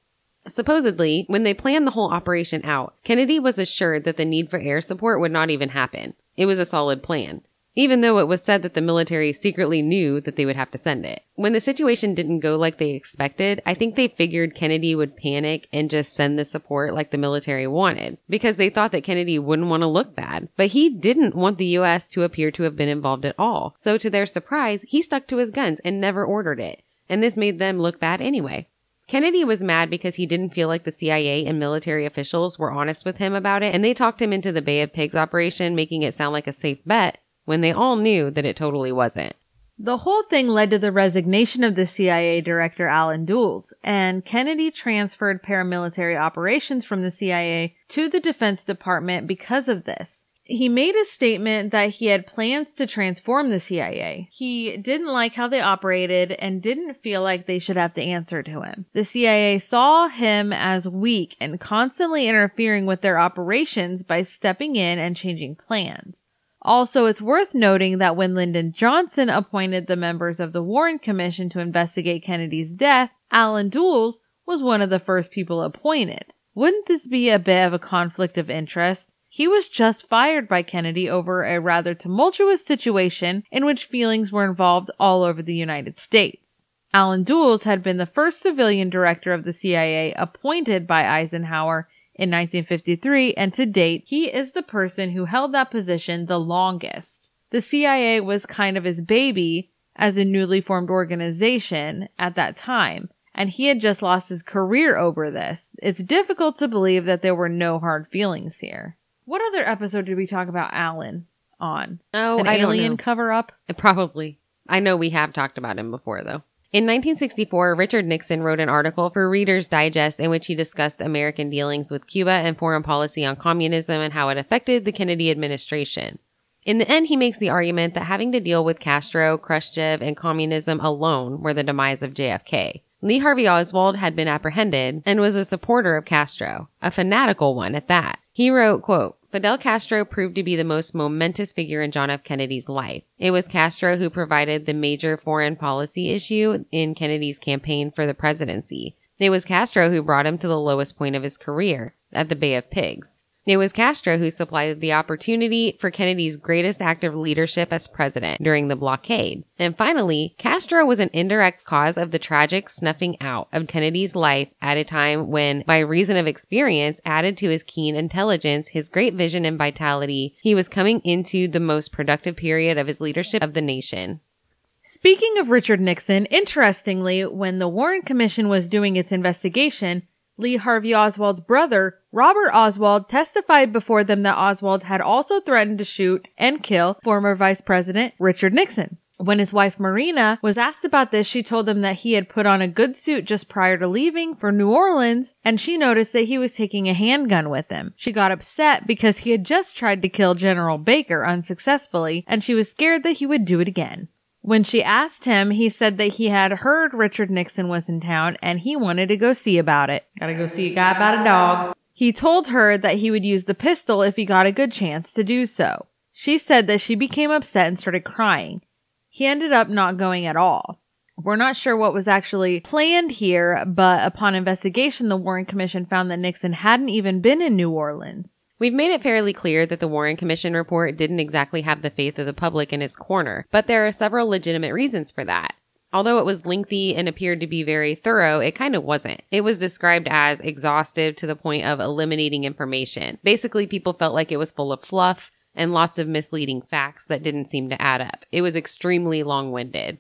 Supposedly, when they planned the whole operation out, Kennedy was assured that the need for air support would not even happen. It was a solid plan even though it was said that the military secretly knew that they would have to send it. When the situation didn't go like they expected, I think they figured Kennedy would panic and just send the support like the military wanted, because they thought that Kennedy wouldn't want to look bad. But he didn't want the US to appear to have been involved at all. So to their surprise, he stuck to his guns and never ordered it. And this made them look bad anyway. Kennedy was mad because he didn't feel like the CIA and military officials were honest with him about it, and they talked him into the Bay of Pigs operation, making it sound like a safe bet, when they all knew that it totally wasn't. The whole thing led to the resignation of the CIA director Allen Dulles, and Kennedy transferred paramilitary operations from the CIA to the Defense Department because of this. He made a statement that he had plans to transform the CIA. He didn't like how they operated and didn't feel like they should have to answer to him. The CIA saw him as weak and constantly interfering with their operations by stepping in and changing plans. Also, it's worth noting that when Lyndon Johnson appointed the members of the Warren Commission to investigate Kennedy's death, Allen Dulles was one of the first people appointed. Wouldn't this be a bit of a conflict of interest? He was just fired by Kennedy over a rather tumultuous situation in which feelings were involved all over the United States. Allen Dulles had been the first civilian director of the CIA appointed by Eisenhower in 1953, and to date, he is the person who held that position the longest. The CIA was kind of his baby as a newly formed organization at that time, and he had just lost his career over this. It's difficult to believe that there were no hard feelings here. What other episode did we talk about Allen on? Oh, An I don't alien know. cover up? Probably. I know we have talked about him before, though. In 1964, Richard Nixon wrote an article for Reader's Digest in which he discussed American dealings with Cuba and foreign policy on communism and how it affected the Kennedy administration. In the end, he makes the argument that having to deal with Castro, Khrushchev, and communism alone were the demise of JFK. Lee Harvey Oswald had been apprehended and was a supporter of Castro, a fanatical one at that. He wrote, quote, Fidel Castro proved to be the most momentous figure in John F. Kennedy's life. It was Castro who provided the major foreign policy issue in Kennedy's campaign for the presidency. It was Castro who brought him to the lowest point of his career, at the Bay of Pigs. It was Castro who supplied the opportunity for Kennedy's greatest act of leadership as president during the blockade. And finally, Castro was an indirect cause of the tragic snuffing out of Kennedy's life at a time when, by reason of experience added to his keen intelligence, his great vision and vitality, he was coming into the most productive period of his leadership of the nation. Speaking of Richard Nixon, interestingly, when the Warren Commission was doing its investigation, Lee Harvey Oswald's brother, Robert Oswald, testified before them that Oswald had also threatened to shoot and kill former Vice President Richard Nixon. When his wife Marina was asked about this, she told him that he had put on a good suit just prior to leaving for New Orleans, and she noticed that he was taking a handgun with him. She got upset because he had just tried to kill General Baker unsuccessfully, and she was scared that he would do it again. When she asked him, he said that he had heard Richard Nixon was in town and he wanted to go see about it. Gotta go see a guy about a dog. He told her that he would use the pistol if he got a good chance to do so. She said that she became upset and started crying. he ended up not going at all. We're not sure what was actually planned here, but upon investigation, the Warren Commission found that Nixon hadn't even been in New Orleans. We've made it fairly clear that the Warren Commission report didn't exactly have the faith of the public in its corner, but there are several legitimate reasons for that. Although it was lengthy and appeared to be very thorough, it kind of wasn't. It was described as exhaustive to the point of eliminating information. Basically, people felt like it was full of fluff and lots of misleading facts that didn't seem to add up. It was extremely long winded.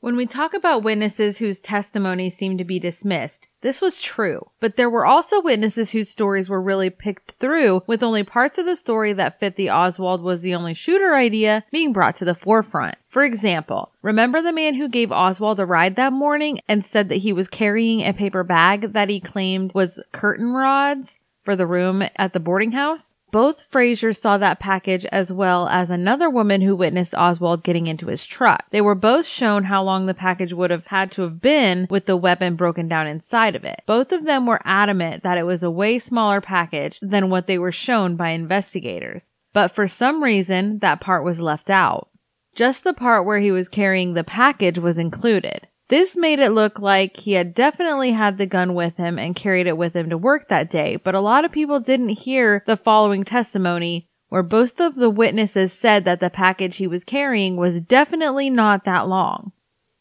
When we talk about witnesses whose testimony seemed to be dismissed, this was true. But there were also witnesses whose stories were really picked through, with only parts of the story that fit the Oswald was the only shooter idea being brought to the forefront. For example, remember the man who gave Oswald a ride that morning and said that he was carrying a paper bag that he claimed was curtain rods? For the room at the boarding house. Both Frazier saw that package as well as another woman who witnessed Oswald getting into his truck. They were both shown how long the package would have had to have been with the weapon broken down inside of it. Both of them were adamant that it was a way smaller package than what they were shown by investigators. But for some reason, that part was left out. Just the part where he was carrying the package was included. This made it look like he had definitely had the gun with him and carried it with him to work that day, but a lot of people didn't hear the following testimony where both of the witnesses said that the package he was carrying was definitely not that long.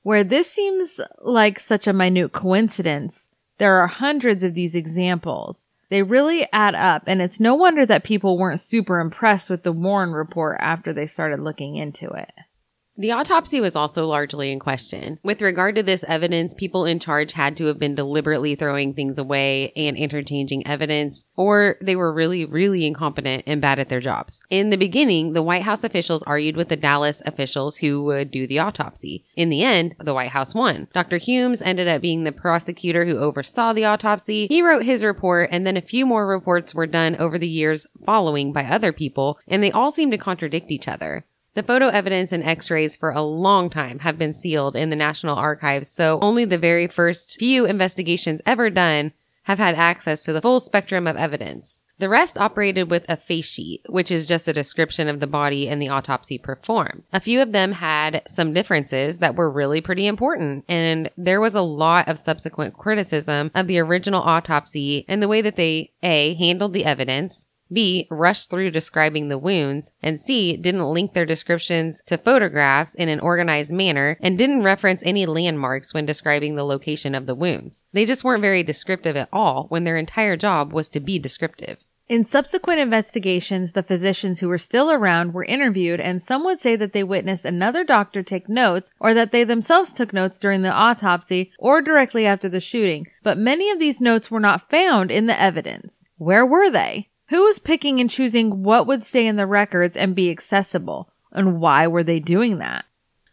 Where this seems like such a minute coincidence, there are hundreds of these examples. They really add up, and it's no wonder that people weren't super impressed with the Warren report after they started looking into it. The autopsy was also largely in question. With regard to this evidence, people in charge had to have been deliberately throwing things away and interchanging evidence, or they were really, really incompetent and bad at their jobs. In the beginning, the White House officials argued with the Dallas officials who would do the autopsy. In the end, the White House won. Dr. Humes ended up being the prosecutor who oversaw the autopsy. He wrote his report, and then a few more reports were done over the years following by other people, and they all seemed to contradict each other. The photo evidence and x-rays for a long time have been sealed in the National Archives, so only the very first few investigations ever done have had access to the full spectrum of evidence. The rest operated with a face sheet, which is just a description of the body and the autopsy performed. A few of them had some differences that were really pretty important, and there was a lot of subsequent criticism of the original autopsy and the way that they A, handled the evidence, B, rushed through describing the wounds, and C, didn't link their descriptions to photographs in an organized manner and didn't reference any landmarks when describing the location of the wounds. They just weren't very descriptive at all when their entire job was to be descriptive. In subsequent investigations, the physicians who were still around were interviewed, and some would say that they witnessed another doctor take notes, or that they themselves took notes during the autopsy or directly after the shooting. But many of these notes were not found in the evidence. Where were they? Who was picking and choosing what would stay in the records and be accessible? And why were they doing that?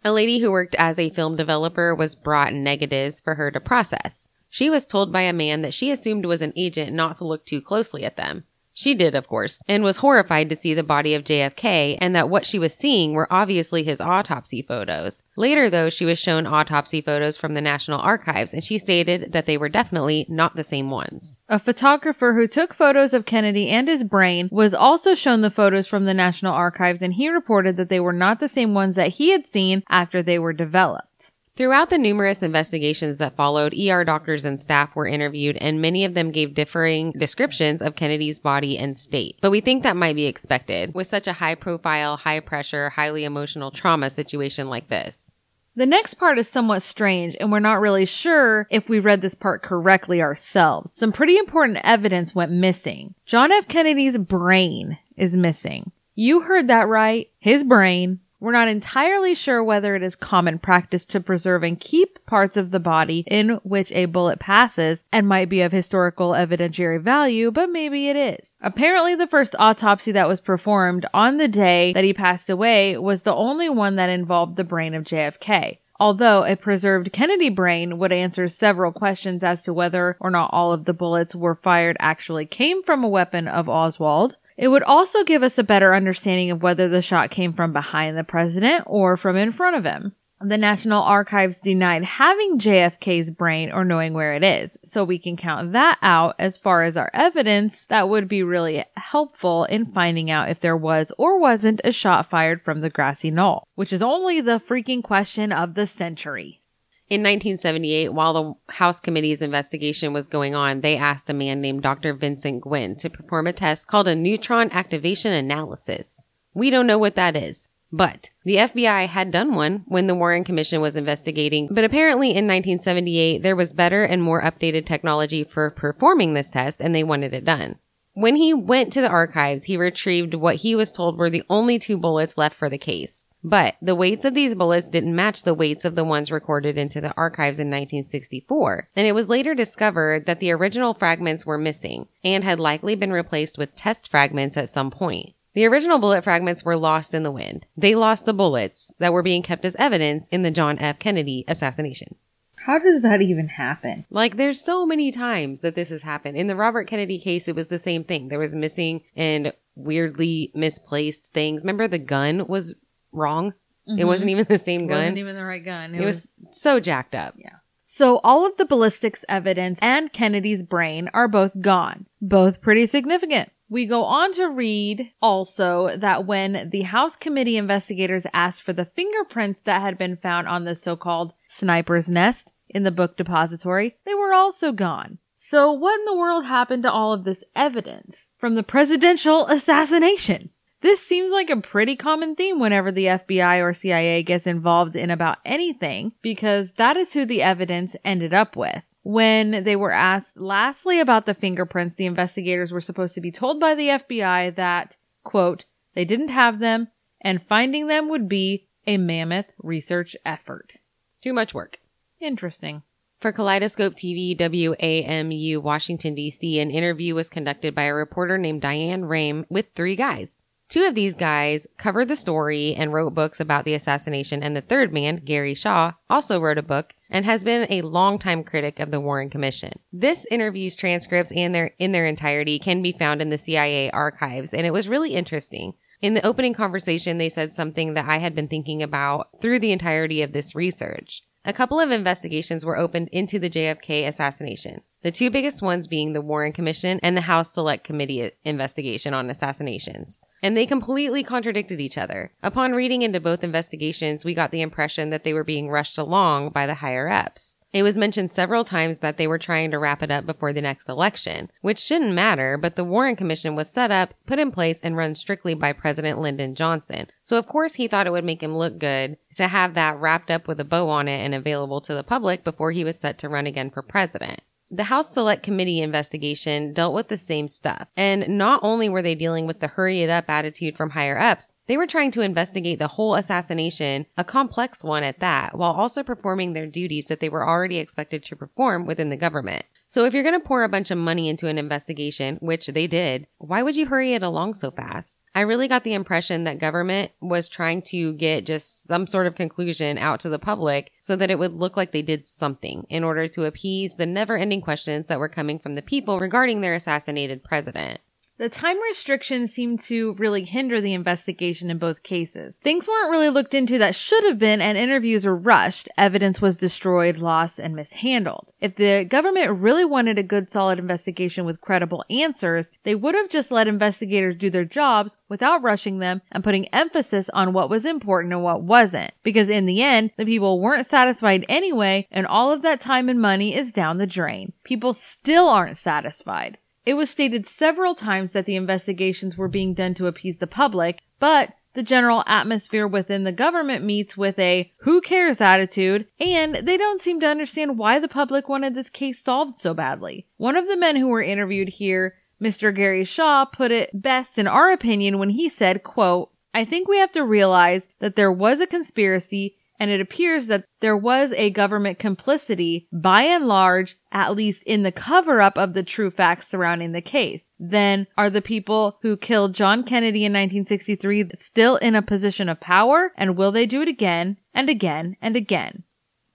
A lady who worked as a film developer was brought negatives for her to process. She was told by a man that she assumed was an agent not to look too closely at them. She did, of course, and was horrified to see the body of JFK and that what she was seeing were obviously his autopsy photos. Later, though, she was shown autopsy photos from the National Archives and she stated that they were definitely not the same ones. A photographer who took photos of Kennedy and his brain was also shown the photos from the National Archives and he reported that they were not the same ones that he had seen after they were developed. Throughout the numerous investigations that followed, ER doctors and staff were interviewed, and many of them gave differing descriptions of Kennedy's body and state. But we think that might be expected with such a high profile, high pressure, highly emotional trauma situation like this. The next part is somewhat strange, and we're not really sure if we read this part correctly ourselves. Some pretty important evidence went missing. John F. Kennedy's brain is missing. You heard that right. His brain we're not entirely sure whether it is common practice to preserve and keep parts of the body in which a bullet passes and might be of historical evidentiary value, but maybe it is. Apparently, the first autopsy that was performed on the day that he passed away was the only one that involved the brain of JFK. Although a preserved Kennedy brain would answer several questions as to whether or not all of the bullets were fired actually came from a weapon of Oswald, it would also give us a better understanding of whether the shot came from behind the president or from in front of him. The National Archives denied having JFK's brain or knowing where it is, so we can count that out as far as our evidence that would be really helpful in finding out if there was or wasn't a shot fired from the grassy knoll, which is only the freaking question of the century. In 1978, while the House Committee's investigation was going on, they asked a man named Dr. Vincent Guinn to perform a test called a neutron activation analysis. We don't know what that is. But the FBI had done one when the Warren Commission was investigating, but apparently in 1978 there was better and more updated technology for performing this test and they wanted it done. When he went to the archives, he retrieved what he was told were the only two bullets left for the case. But the weights of these bullets didn't match the weights of the ones recorded into the archives in 1964. And it was later discovered that the original fragments were missing and had likely been replaced with test fragments at some point. The original bullet fragments were lost in the wind. They lost the bullets that were being kept as evidence in the John F. Kennedy assassination. How does that even happen? Like, there's so many times that this has happened. In the Robert Kennedy case, it was the same thing. There was missing and weirdly misplaced things. Remember, the gun was wrong. It mm-hmm. wasn't even the same gun. It wasn't even the right gun. it was so jacked up. Yeah. So all of the ballistics evidence and Kennedy's brain are both gone. Both pretty significant. We go on to read also that when the House committee investigators asked for the fingerprints that had been found on the so-called sniper's nest in the book depository, they were also gone. So what in the world happened to all of this evidence from the presidential assassination? This seems like a pretty common theme whenever the FBI or CIA gets involved in about anything because that is who the evidence ended up with. When they were asked lastly about the fingerprints, the investigators were supposed to be told by the FBI that, quote, they didn't have them and finding them would be a mammoth research effort. Too much work. Interesting. For Kaleidoscope TV WAMU Washington DC, an interview was conducted by a reporter named Diane Rehm with three guys. Two of these guys covered the story and wrote books about the assassination, and the third man, Gary Shaw, also wrote a book and has been a longtime critic of the Warren Commission. This interview's transcripts and their in their entirety can be found in the CIA archives, and it was really interesting. In the opening conversation, they said something that I had been thinking about through the entirety of this research. A couple of investigations were opened into the JFK assassination. The two biggest ones being the Warren Commission and the House Select Committee investigation on assassinations. And they completely contradicted each other. Upon reading into both investigations, we got the impression that they were being rushed along by the higher ups. It was mentioned several times that they were trying to wrap it up before the next election, which shouldn't matter, but the Warren Commission was set up, put in place, and run strictly by President Lyndon Johnson. So of course he thought it would make him look good to have that wrapped up with a bow on it and available to the public before he was set to run again for president. The House Select Committee investigation dealt with the same stuff. And not only were they dealing with the hurry it up attitude from higher ups, they were trying to investigate the whole assassination, a complex one at that, while also performing their duties that they were already expected to perform within the government. So if you're going to pour a bunch of money into an investigation, which they did, why would you hurry it along so fast? I really got the impression that government was trying to get just some sort of conclusion out to the public so that it would look like they did something in order to appease the never ending questions that were coming from the people regarding their assassinated president. The time restrictions seemed to really hinder the investigation in both cases. Things weren't really looked into that should have been, and interviews were rushed. Evidence was destroyed, lost, and mishandled. If the government really wanted a good, solid investigation with credible answers, they would have just let investigators do their jobs without rushing them and putting emphasis on what was important and what wasn't. Because in the end, the people weren't satisfied anyway, and all of that time and money is down the drain. People still aren't satisfied. It was stated several times that the investigations were being done to appease the public, but the general atmosphere within the government meets with a who cares attitude, and they don't seem to understand why the public wanted this case solved so badly. One of the men who were interviewed here, Mr. Gary Shaw, put it best in our opinion when he said, quote, I think we have to realize that there was a conspiracy and it appears that there was a government complicity by and large, at least in the cover up of the true facts surrounding the case. Then are the people who killed John Kennedy in 1963 still in a position of power? And will they do it again and again and again?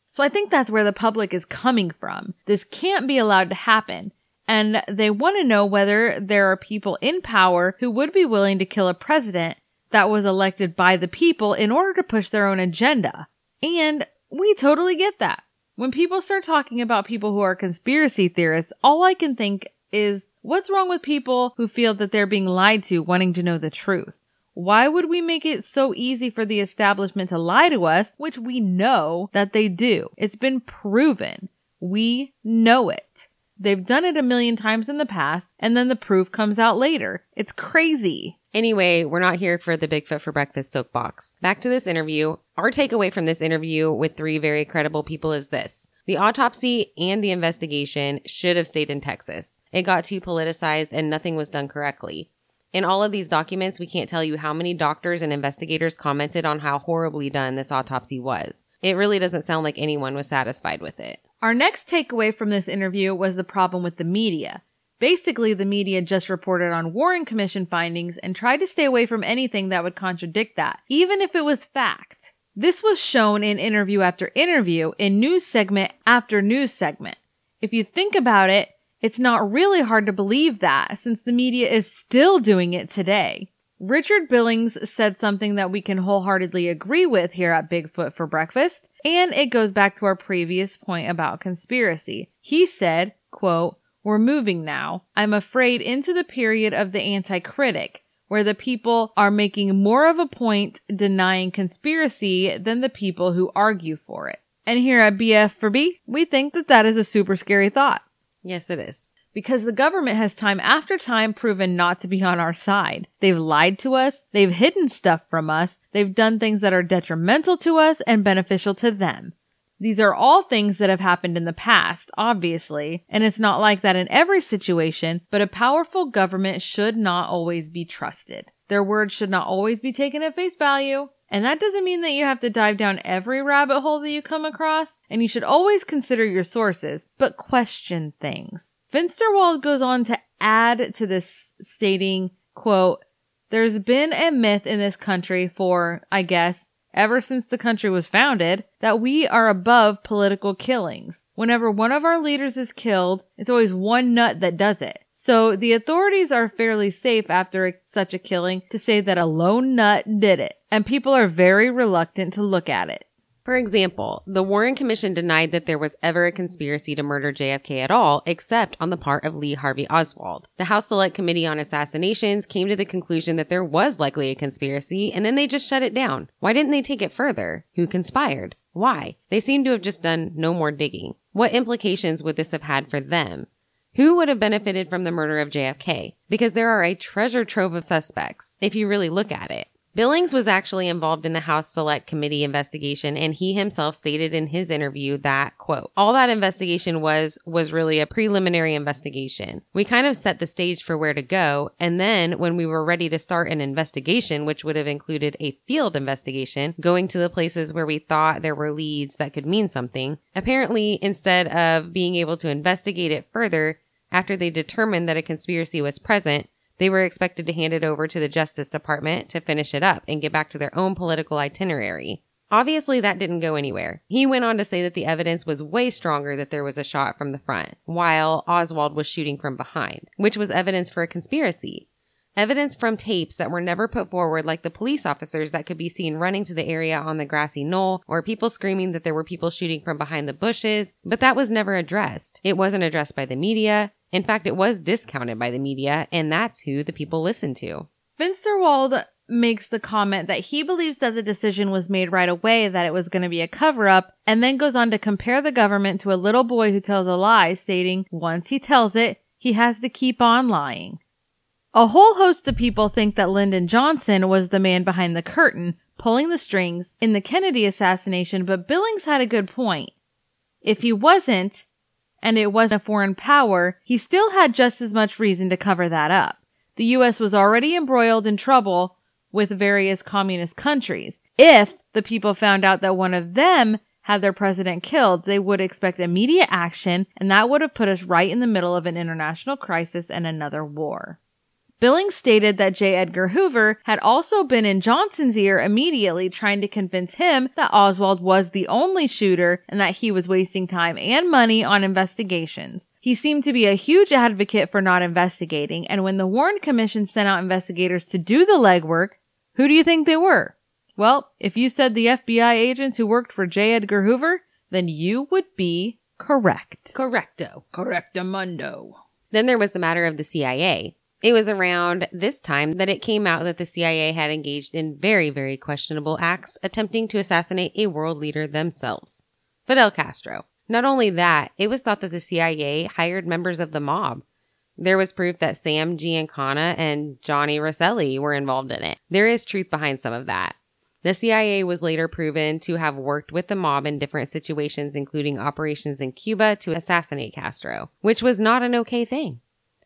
So I think that's where the public is coming from. This can't be allowed to happen. And they want to know whether there are people in power who would be willing to kill a president that was elected by the people in order to push their own agenda. And we totally get that. When people start talking about people who are conspiracy theorists, all I can think is what's wrong with people who feel that they're being lied to wanting to know the truth? Why would we make it so easy for the establishment to lie to us, which we know that they do? It's been proven. We know it. They've done it a million times in the past, and then the proof comes out later. It's crazy. Anyway, we're not here for the Bigfoot for breakfast soapbox. Back to this interview. Our takeaway from this interview with three very credible people is this. The autopsy and the investigation should have stayed in Texas. It got too politicized and nothing was done correctly. In all of these documents, we can't tell you how many doctors and investigators commented on how horribly done this autopsy was. It really doesn't sound like anyone was satisfied with it. Our next takeaway from this interview was the problem with the media. Basically, the media just reported on Warren Commission findings and tried to stay away from anything that would contradict that, even if it was fact. This was shown in interview after interview, in news segment after news segment. If you think about it, it's not really hard to believe that since the media is still doing it today. Richard Billings said something that we can wholeheartedly agree with here at Bigfoot for Breakfast, and it goes back to our previous point about conspiracy. He said, quote, we're moving now, I'm afraid, into the period of the anti-critic, where the people are making more of a point denying conspiracy than the people who argue for it. And here at BF for B, we think that that is a super scary thought. Yes, it is. Because the government has time after time proven not to be on our side. They've lied to us, they've hidden stuff from us, they've done things that are detrimental to us and beneficial to them. These are all things that have happened in the past, obviously, and it's not like that in every situation, but a powerful government should not always be trusted. Their words should not always be taken at face value, and that doesn't mean that you have to dive down every rabbit hole that you come across, and you should always consider your sources, but question things. Fensterwald goes on to add to this stating, quote, there's been a myth in this country for, I guess, ever since the country was founded, that we are above political killings. Whenever one of our leaders is killed, it's always one nut that does it. So the authorities are fairly safe after such a killing to say that a lone nut did it, and people are very reluctant to look at it. For example, the Warren Commission denied that there was ever a conspiracy to murder JFK at all, except on the part of Lee Harvey Oswald. The House Select Committee on Assassinations came to the conclusion that there was likely a conspiracy, and then they just shut it down. Why didn't they take it further? Who conspired? Why? They seem to have just done no more digging. What implications would this have had for them? Who would have benefited from the murder of JFK? Because there are a treasure trove of suspects, if you really look at it. Billings was actually involved in the House Select Committee investigation and he himself stated in his interview that, quote, all that investigation was, was really a preliminary investigation. We kind of set the stage for where to go. And then when we were ready to start an investigation, which would have included a field investigation, going to the places where we thought there were leads that could mean something, apparently instead of being able to investigate it further, after they determined that a conspiracy was present, they were expected to hand it over to the Justice Department to finish it up and get back to their own political itinerary. Obviously, that didn't go anywhere. He went on to say that the evidence was way stronger that there was a shot from the front, while Oswald was shooting from behind, which was evidence for a conspiracy. Evidence from tapes that were never put forward, like the police officers that could be seen running to the area on the grassy knoll, or people screaming that there were people shooting from behind the bushes, but that was never addressed. It wasn't addressed by the media. In fact, it was discounted by the media, and that's who the people listened to. Fensterwald makes the comment that he believes that the decision was made right away that it was going to be a cover up, and then goes on to compare the government to a little boy who tells a lie, stating, once he tells it, he has to keep on lying. A whole host of people think that Lyndon Johnson was the man behind the curtain, pulling the strings in the Kennedy assassination, but Billings had a good point. If he wasn't, and it wasn't a foreign power, he still had just as much reason to cover that up. The US was already embroiled in trouble with various communist countries. If the people found out that one of them had their president killed, they would expect immediate action, and that would have put us right in the middle of an international crisis and another war. Billings stated that J. Edgar Hoover had also been in Johnson's ear immediately trying to convince him that Oswald was the only shooter and that he was wasting time and money on investigations. He seemed to be a huge advocate for not investigating, and when the Warren Commission sent out investigators to do the legwork, who do you think they were? Well, if you said the FBI agents who worked for J. Edgar Hoover, then you would be correct. Correcto. Correctamundo. Then there was the matter of the CIA. It was around this time that it came out that the CIA had engaged in very, very questionable acts attempting to assassinate a world leader themselves, Fidel Castro. Not only that, it was thought that the CIA hired members of the mob. There was proof that Sam Giancana and Johnny Rosselli were involved in it. There is truth behind some of that. The CIA was later proven to have worked with the mob in different situations, including operations in Cuba to assassinate Castro, which was not an okay thing.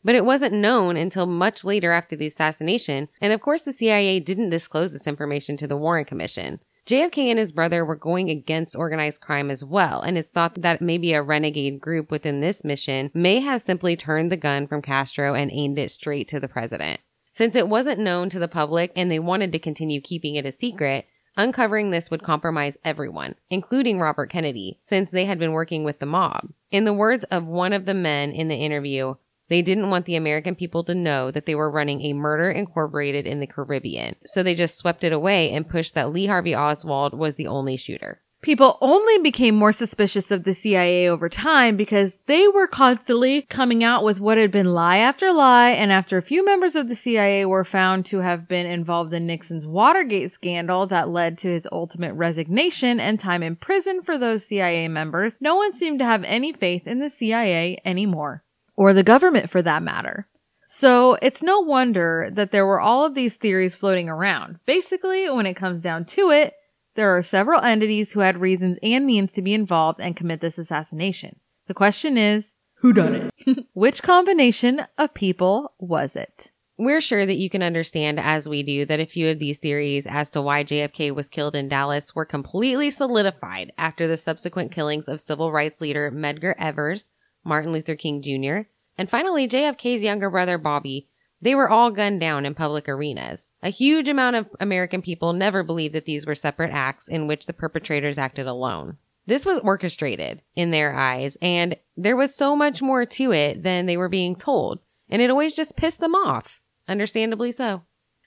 But it wasn't known until much later after the assassination, and of course the CIA didn't disclose this information to the Warren Commission. JFK and his brother were going against organized crime as well, and it's thought that maybe a renegade group within this mission may have simply turned the gun from Castro and aimed it straight to the president. Since it wasn't known to the public and they wanted to continue keeping it a secret, uncovering this would compromise everyone, including Robert Kennedy, since they had been working with the mob. In the words of one of the men in the interview, they didn't want the American people to know that they were running a murder incorporated in the Caribbean. So they just swept it away and pushed that Lee Harvey Oswald was the only shooter. People only became more suspicious of the CIA over time because they were constantly coming out with what had been lie after lie, and after a few members of the CIA were found to have been involved in Nixon's Watergate scandal that led to his ultimate resignation and time in prison for those CIA members, no one seemed to have any faith in the CIA anymore. Or the government for that matter. So it's no wonder that there were all of these theories floating around. Basically, when it comes down to it, there are several entities who had reasons and means to be involved and commit this assassination. The question is, who done it? [LAUGHS] Which combination of people was it? We're sure that you can understand, as we do, that a few of these theories as to why JFK was killed in Dallas were completely solidified after the subsequent killings of civil rights leader Medgar Evers, Martin Luther King Jr., and finally JFK's younger brother Bobby, they were all gunned down in public arenas. A huge amount of American people never believed that these were separate acts in which the perpetrators acted alone. This was orchestrated in their eyes, and there was so much more to it than they were being told, and it always just pissed them off. Understandably so.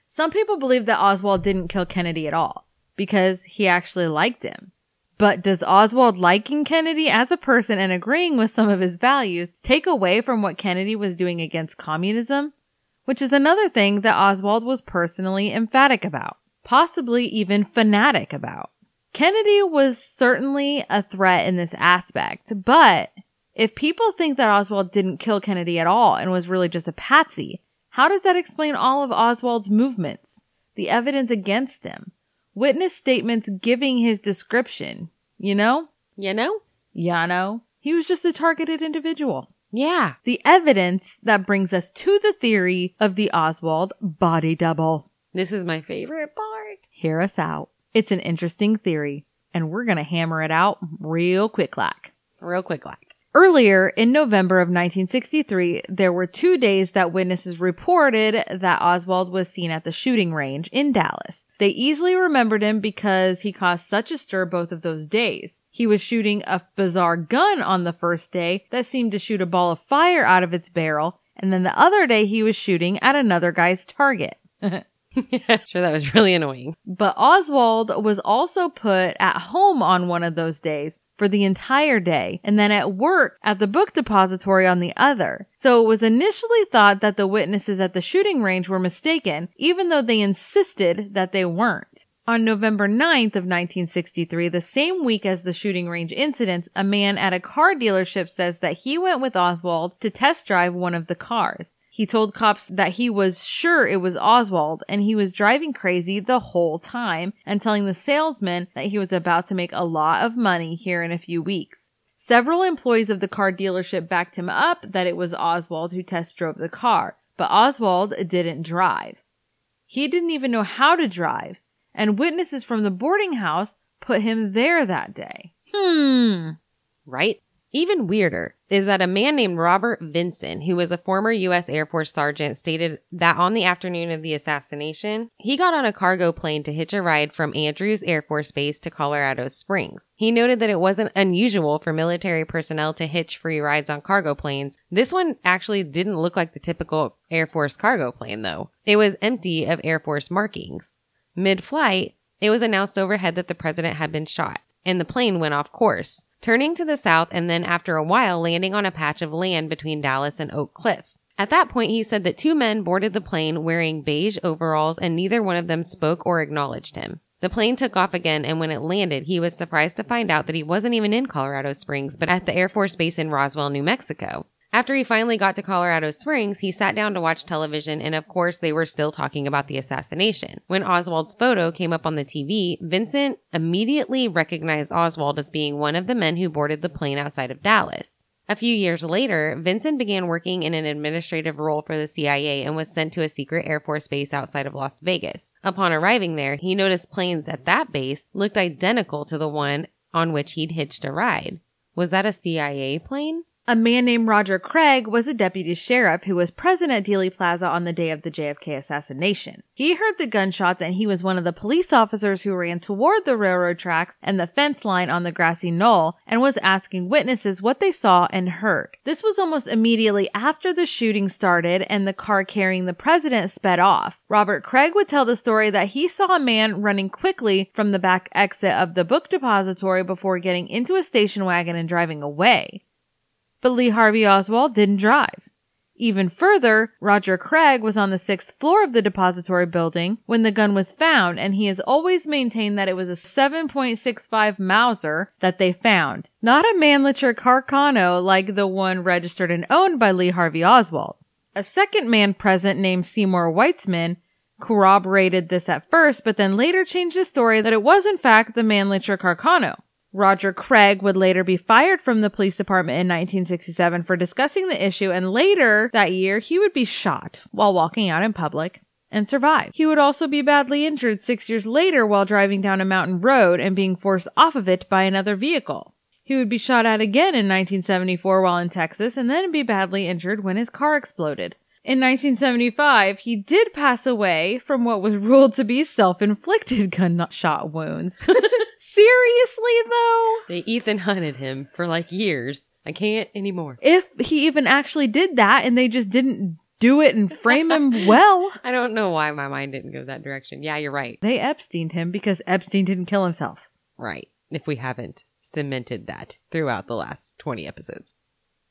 Some people believe that Oswald didn't kill Kennedy at all because he actually liked him. But does Oswald liking Kennedy as a person and agreeing with some of his values take away from what Kennedy was doing against communism? which is another thing that Oswald was personally emphatic about, possibly even fanatic about. Kennedy was certainly a threat in this aspect, but if people think that Oswald didn't kill Kennedy at all and was really just a patsy, how does that explain all of Oswald's movements, the evidence against him, witness statements giving his description? You know? You know? Ya know? He was just a targeted individual. Yeah. The evidence that brings us to the theory of the Oswald body double. This is my favorite part. Hear us out. It's an interesting theory, and we're gonna hammer it out real quick like. Real quick like. Earlier in November of 1963, there were two days that witnesses reported that Oswald was seen at the shooting range in Dallas. They easily remembered him because he caused such a stir both of those days. He was shooting a bizarre gun on the first day that seemed to shoot a ball of fire out of its barrel, and then the other day he was shooting at another guy's target. [LAUGHS] [LAUGHS] sure, that was really annoying. But Oswald was also put at home on one of those days for the entire day and then at work at the book depository on the other. So it was initially thought that the witnesses at the shooting range were mistaken, even though they insisted that they weren't. On November 9th of 1963, the same week as the shooting range incidents, a man at a car dealership says that he went with Oswald to test drive one of the cars. He told cops that he was sure it was Oswald and he was driving crazy the whole time and telling the salesman that he was about to make a lot of money here in a few weeks. Several employees of the car dealership backed him up that it was Oswald who test drove the car, but Oswald didn't drive. He didn't even know how to drive and witnesses from the boarding house put him there that day. Hmm. Right? Even weirder is that a man named Robert Vinson, who was a former U.S. Air Force sergeant, stated that on the afternoon of the assassination, he got on a cargo plane to hitch a ride from Andrews Air Force Base to Colorado Springs. He noted that it wasn't unusual for military personnel to hitch free rides on cargo planes. This one actually didn't look like the typical Air Force cargo plane, though. It was empty of Air Force markings. Mid flight, It was announced overhead that the president had been shot, and the plane went off course, turning to the south and then after a while landing on a patch of land between Dallas and Oak Cliff. At that point, he said that two men boarded the plane wearing beige overalls and neither one of them spoke or acknowledged him. The plane took off again, and when it landed, he was surprised to find out that he wasn't even in Colorado Springs, but at the Air Force Base in Roswell, New Mexico. After he finally got to Colorado Springs, he sat down to watch television, and of course, they were still talking about the assassination. When Oswald's photo came up on the TV, Vincent immediately recognized Oswald as being one of the men who boarded the plane outside of Dallas. A few years later, Vincent began working in an administrative role for the CIA and was sent to a secret Air Force base outside of Las Vegas. Upon arriving there, he noticed planes at that base looked identical to the one on which he'd hitched a ride. Was that a CIA plane? A man named Roger Craig was a deputy sheriff who was present at Dealey Plaza on the day of the JFK assassination. He heard the gunshots and he was one of the police officers who ran toward the railroad tracks and the fence line on the grassy knoll and was asking witnesses what they saw and heard. This was almost immediately after the shooting started and the car carrying the president sped off. Robert Craig would tell the story that he saw a man running quickly from the back exit of the book depository before getting into a station wagon and driving away. But Lee Harvey Oswald didn't drive. Even further, Roger Craig was on the sixth floor of the depository building when the gun was found, and he has always maintained that it was a 7.65 Mauser that they found, not a Mannlicher Carcano like the one registered and owned by Lee Harvey Oswald. A second man present named Seymour Weitzman corroborated this at first, but then later changed his story that it was in fact the Mannlicher Carcano. Roger Craig would later be fired from the police department in 1967 for discussing the issue, and later that year, he would be shot while walking out in public and survive. He would also be badly injured six years later while driving down a mountain road and being forced off of it by another vehicle. He would be shot at again in 1974 while in Texas and then be badly injured when his car exploded. In 1975, he did pass away from what was ruled to be self-inflicted gunshot wounds. [LAUGHS] Seriously, though? They Ethan hunted him for like years. I can't anymore. If he even actually did that and they just didn't do it and frame him [LAUGHS] well, I don't know why my mind didn't go that direction. Yeah, you're right. they Epsteined him because Epstein didn't kill himself. Right. If we haven't cemented that throughout the last 20 episodes.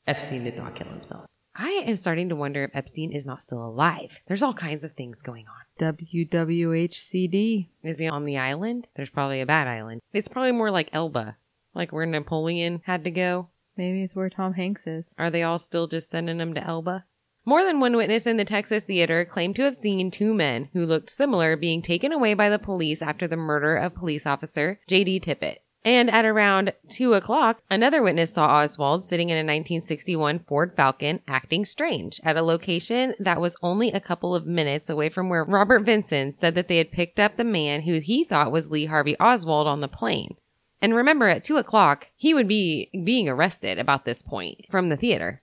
Epstein did not kill himself. I am starting to wonder if Epstein is not still alive. There's all kinds of things going on. WWHCD. Is he on the island? There's probably a bad island. It's probably more like Elba, like where Napoleon had to go. Maybe it's where Tom Hanks is. Are they all still just sending him to Elba? More than one witness in the Texas theater claimed to have seen two men who looked similar being taken away by the police after the murder of police officer J.D. Tippit. And at around 2 o'clock, another witness saw Oswald sitting in a 1961 Ford Falcon acting strange at a location that was only a couple of minutes away from where Robert Vinson said that they had picked up the man who he thought was Lee Harvey Oswald on the plane. And remember, at 2 o'clock, he would be being arrested about this point from the theater.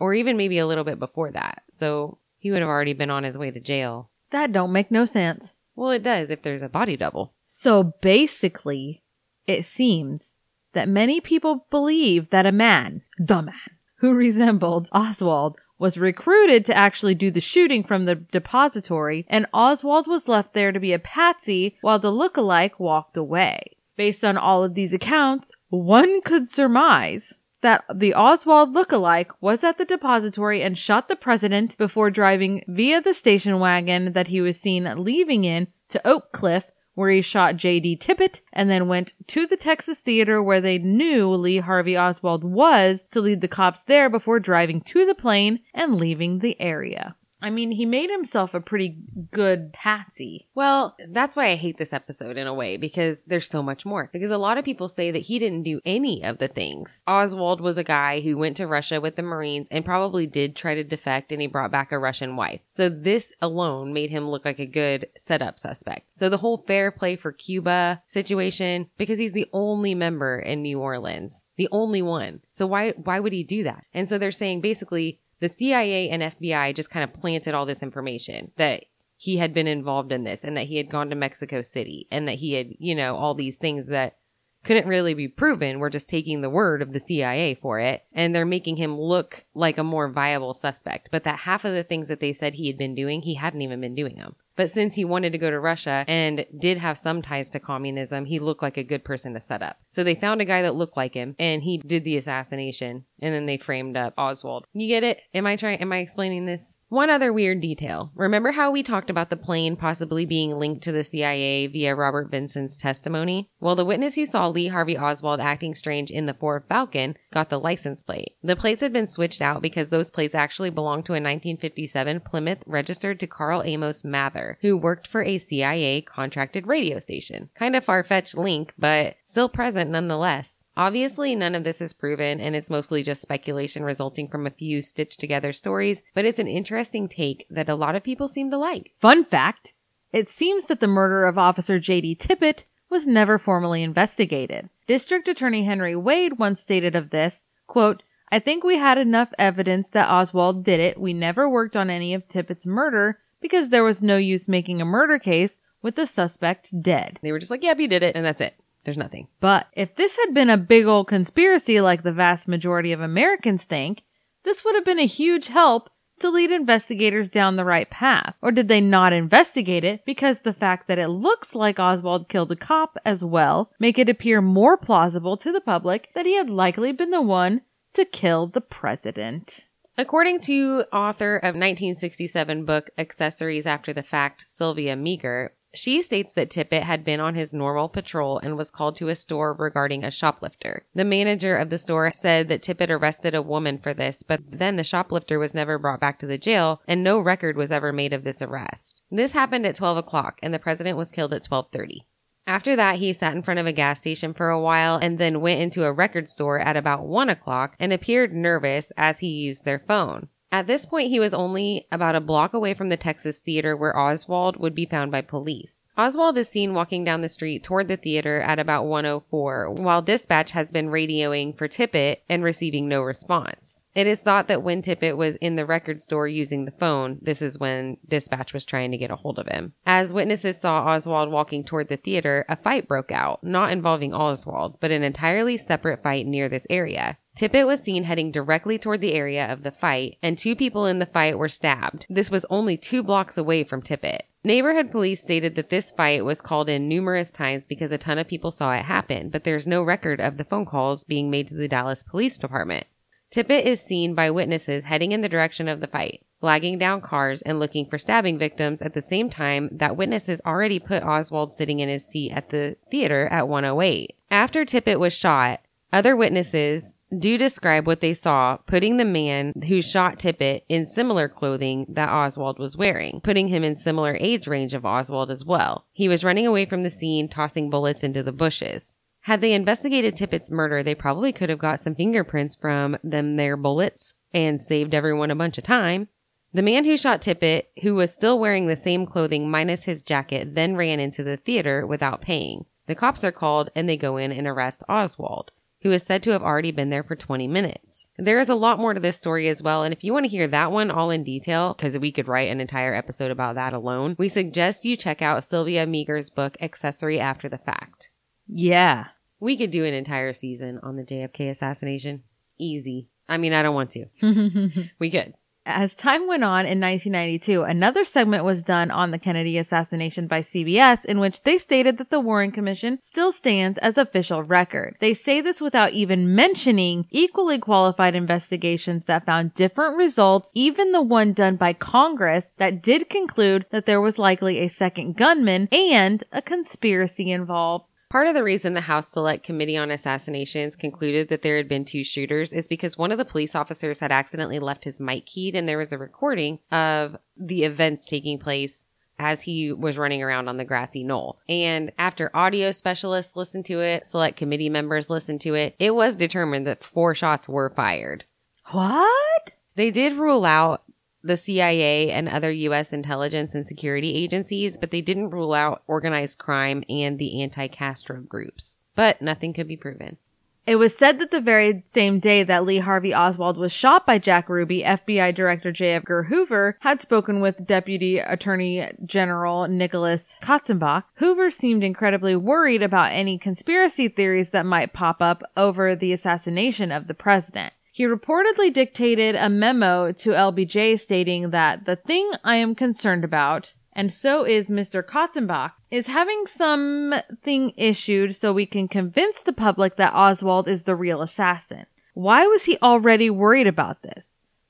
Or even maybe a little bit before that. So he would have already been on his way to jail. That don't make no sense. Well, it does if there's a body double. So basically, it seems that many people believe that a man, the man, who resembled Oswald was recruited to actually do the shooting from the depository, and Oswald was left there to be a patsy while the look-alike walked away. Based on all of these accounts, one could surmise that the Oswald look-alike was at the depository and shot the president before driving via the station wagon that he was seen leaving in to Oak Cliff where he shot J.D. Tippit and then went to the Texas Theater where they knew Lee Harvey Oswald was to lead the cops there before driving to the plane and leaving the area. I mean, he made himself a pretty good patsy. Well, that's why I hate this episode in a way because there's so much more. Because a lot of people say that he didn't do any of the things. Oswald was a guy who went to Russia with the Marines and probably did try to defect and he brought back a Russian wife. So this alone made him look like a good setup suspect. So the whole fair play for Cuba situation, because he's the only member in New Orleans, the only one. So why, why would he do that? And so they're saying basically the CIA and FBI just kind of planted all this information that he had been involved in this and that he had gone to Mexico City and that he had, you know, all these things that couldn't really be proven. We're just taking the word of the CIA for it. And they're making him look like a more viable suspect. But that half of the things that they said he had been doing, he hadn't even been doing them. But since he wanted to go to Russia and did have some ties to communism, he looked like a good person to set up. So they found a guy that looked like him and he did the assassination and then they framed up Oswald. You get it? Am I trying, am I explaining this? One other weird detail. Remember how we talked about the plane possibly being linked to the CIA via Robert Vinson's testimony? Well, the witness who saw Lee Harvey Oswald acting strange in the Ford Falcon got the license plate. The plates had been switched out because those plates actually belonged to a 1957 Plymouth registered to Carl Amos Mather, who worked for a CIA contracted radio station. Kind of far fetched link, but still present nonetheless. Obviously, none of this is proven, and it's mostly just speculation resulting from a few stitched together stories, but it's an interesting take that a lot of people seem to like. Fun fact it seems that the murder of Officer J.D. Tippit was never formally investigated. District Attorney Henry Wade once stated of this, quote, I think we had enough evidence that Oswald did it. We never worked on any of Tippit's murder because there was no use making a murder case with the suspect dead. They were just like, yep, you did it, and that's it. There's nothing. But if this had been a big old conspiracy like the vast majority of Americans think, this would have been a huge help to lead investigators down the right path? Or did they not investigate it because the fact that it looks like Oswald killed a cop as well make it appear more plausible to the public that he had likely been the one to kill the president? According to author of 1967 book Accessories After the Fact, Sylvia Meagher, she states that Tippit had been on his normal patrol and was called to a store regarding a shoplifter. The manager of the store said that Tippit arrested a woman for this, but then the shoplifter was never brought back to the jail and no record was ever made of this arrest. This happened at 12 o'clock and the president was killed at 1230. After that, he sat in front of a gas station for a while and then went into a record store at about 1 o'clock and appeared nervous as he used their phone. At this point, he was only about a block away from the Texas Theater where Oswald would be found by police. Oswald is seen walking down the street toward the theater at about 104, while dispatch has been radioing for Tippit and receiving no response. It is thought that when Tippit was in the record store using the phone, this is when dispatch was trying to get a hold of him. As witnesses saw Oswald walking toward the theater, a fight broke out, not involving Oswald, but an entirely separate fight near this area. Tippit was seen heading directly toward the area of the fight, and two people in the fight were stabbed. This was only two blocks away from Tippit. Neighborhood police stated that this fight was called in numerous times because a ton of people saw it happen, but there's no record of the phone calls being made to the Dallas Police Department. Tippit is seen by witnesses heading in the direction of the fight, flagging down cars and looking for stabbing victims at the same time that witnesses already put Oswald sitting in his seat at the theater at 108. After Tippit was shot, other witnesses do describe what they saw putting the man who shot Tippit in similar clothing that Oswald was wearing, putting him in similar age range of Oswald as well. He was running away from the scene, tossing bullets into the bushes. Had they investigated Tippit's murder, they probably could have got some fingerprints from them their bullets and saved everyone a bunch of time. The man who shot Tippett, who was still wearing the same clothing minus his jacket, then ran into the theater without paying. The cops are called and they go in and arrest Oswald who is said to have already been there for 20 minutes. There is a lot more to this story as well, and if you want to hear that one all in detail, because we could write an entire episode about that alone, we suggest you check out Sylvia Meagher's book, Accessory After the Fact. Yeah. We could do an entire season on the JFK assassination. Easy. I mean, I don't want to. [LAUGHS] we could. As time went on in 1992, another segment was done on the Kennedy assassination by CBS in which they stated that the Warren Commission still stands as official record. They say this without even mentioning equally qualified investigations that found different results, even the one done by Congress that did conclude that there was likely a second gunman and a conspiracy involved. Part of the reason the House Select Committee on Assassinations concluded that there had been two shooters is because one of the police officers had accidentally left his mic keyed and there was a recording of the events taking place as he was running around on the grassy knoll. And after audio specialists listened to it, select committee members listened to it, it was determined that four shots were fired. What? They did rule out the CIA and other U.S. intelligence and security agencies, but they didn't rule out organized crime and the anti Castro groups. But nothing could be proven. It was said that the very same day that Lee Harvey Oswald was shot by Jack Ruby, FBI Director J. Edgar Hoover had spoken with Deputy Attorney General Nicholas Katzenbach. Hoover seemed incredibly worried about any conspiracy theories that might pop up over the assassination of the president. He reportedly dictated a memo to LBJ stating that the thing I am concerned about, and so is Mr. Katzenbach, is having something issued so we can convince the public that Oswald is the real assassin. Why was he already worried about this?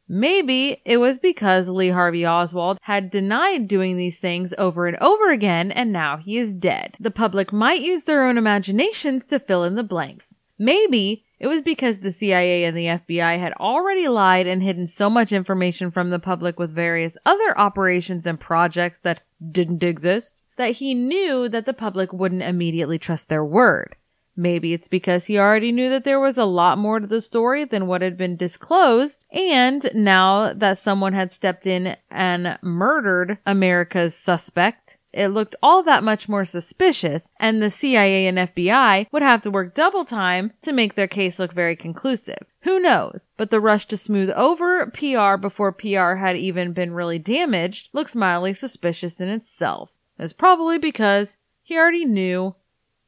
Maybe it was because Lee Harvey Oswald had denied doing these things over and over again and now he is dead. The public might use their own imaginations to fill in the blanks. Maybe it was because the CIA and the FBI had already lied and hidden so much information from the public with various other operations and projects that didn't exist that he knew that the public wouldn't immediately trust their word. Maybe it's because he already knew that there was a lot more to the story than what had been disclosed, and now that someone had stepped in and murdered America's suspect, it looked all that much more suspicious, and the CIA and FBI would have to work double time to make their case look very conclusive. Who knows? But the rush to smooth over PR before PR had even been really damaged looks mildly suspicious in itself. It's probably because he already knew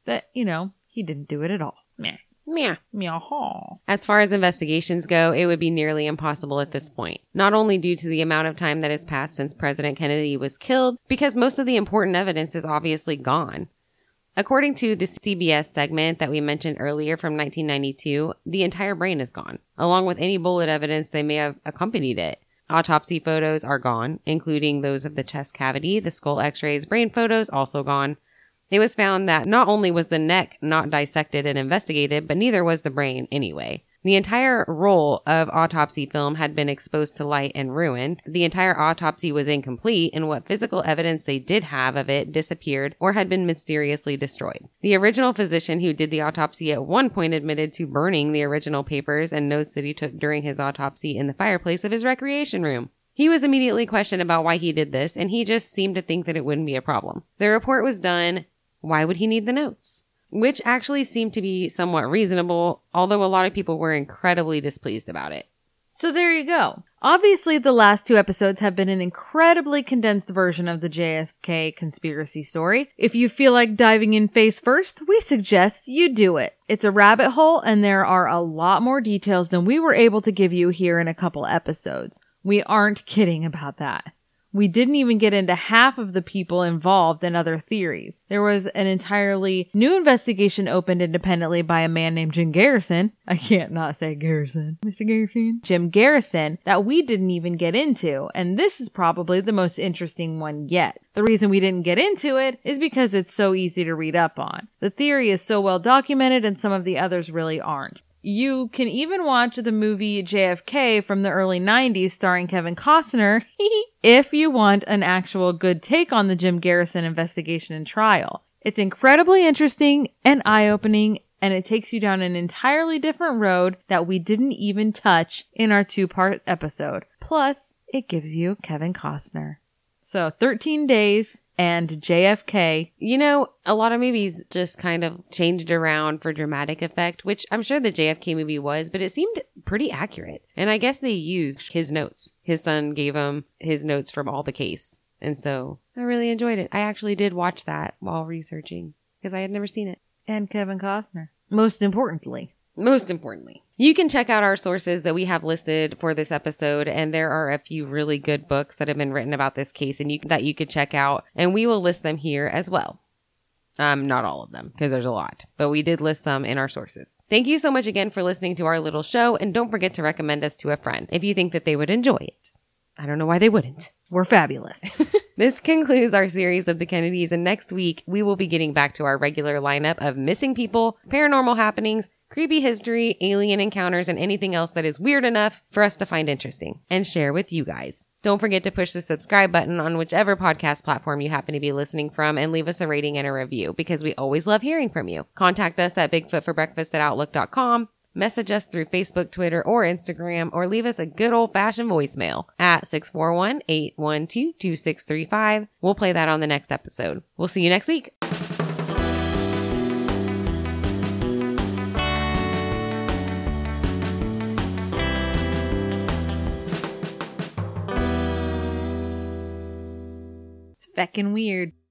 that, you know, he didn't do it at all. Meh. Meow. As far as investigations go, it would be nearly impossible at this point. Not only due to the amount of time that has passed since President Kennedy was killed, because most of the important evidence is obviously gone. According to the CBS segment that we mentioned earlier from 1992, the entire brain is gone, along with any bullet evidence that may have accompanied it. Autopsy photos are gone, including those of the chest cavity, the skull x-rays, brain photos also gone. It was found that not only was the neck not dissected and investigated, but neither was the brain anyway. The entire roll of autopsy film had been exposed to light and ruined. The entire autopsy was incomplete, and what physical evidence they did have of it disappeared or had been mysteriously destroyed. The original physician who did the autopsy at one point admitted to burning the original papers and notes that he took during his autopsy in the fireplace of his recreation room. He was immediately questioned about why he did this, and he just seemed to think that it wouldn't be a problem. The report was done. Why would he need the notes? Which actually seemed to be somewhat reasonable, although a lot of people were incredibly displeased about it. So there you go. Obviously, the last two episodes have been an incredibly condensed version of the JFK conspiracy story. If you feel like diving in face first, we suggest you do it. It's a rabbit hole and there are a lot more details than we were able to give you here in a couple episodes. We aren't kidding about that. We didn't even get into half of the people involved in other theories. There was an entirely new investigation opened independently by a man named Jim Garrison. I can't not say Garrison. Mr. Garrison. Jim Garrison that we didn't even get into. And this is probably the most interesting one yet. The reason we didn't get into it is because it's so easy to read up on. The theory is so well documented and some of the others really aren't. You can even watch the movie JFK from the early 90s starring Kevin Costner [LAUGHS] if you want an actual good take on the Jim Garrison investigation and trial. It's incredibly interesting and eye opening, and it takes you down an entirely different road that we didn't even touch in our two part episode. Plus, it gives you Kevin Costner. So 13 days and JFK. You know, a lot of movies just kind of changed around for dramatic effect, which I'm sure the JFK movie was, but it seemed pretty accurate. And I guess they used his notes. His son gave him his notes from all the case. And so I really enjoyed it. I actually did watch that while researching because I had never seen it. And Kevin Costner. Most importantly. Most importantly, you can check out our sources that we have listed for this episode, and there are a few really good books that have been written about this case, and you that you could check out, and we will list them here as well. Um, not all of them because there's a lot, but we did list some in our sources. Thank you so much again for listening to our little show, and don't forget to recommend us to a friend if you think that they would enjoy it. I don't know why they wouldn't. We're fabulous. [LAUGHS] [LAUGHS] This concludes our series of the Kennedys, and next week we will be getting back to our regular lineup of missing people, paranormal happenings, creepy history, alien encounters, and anything else that is weird enough for us to find interesting and share with you guys. Don't forget to push the subscribe button on whichever podcast platform you happen to be listening from and leave us a rating and a review because we always love hearing from you. Contact us at bigfootforbreakfast at outlook.com message us through Facebook, Twitter, or Instagram, or leave us a good old fashioned voicemail at 641-812-2635. We'll play that on the next episode. We'll see you next week. It's feckin' weird.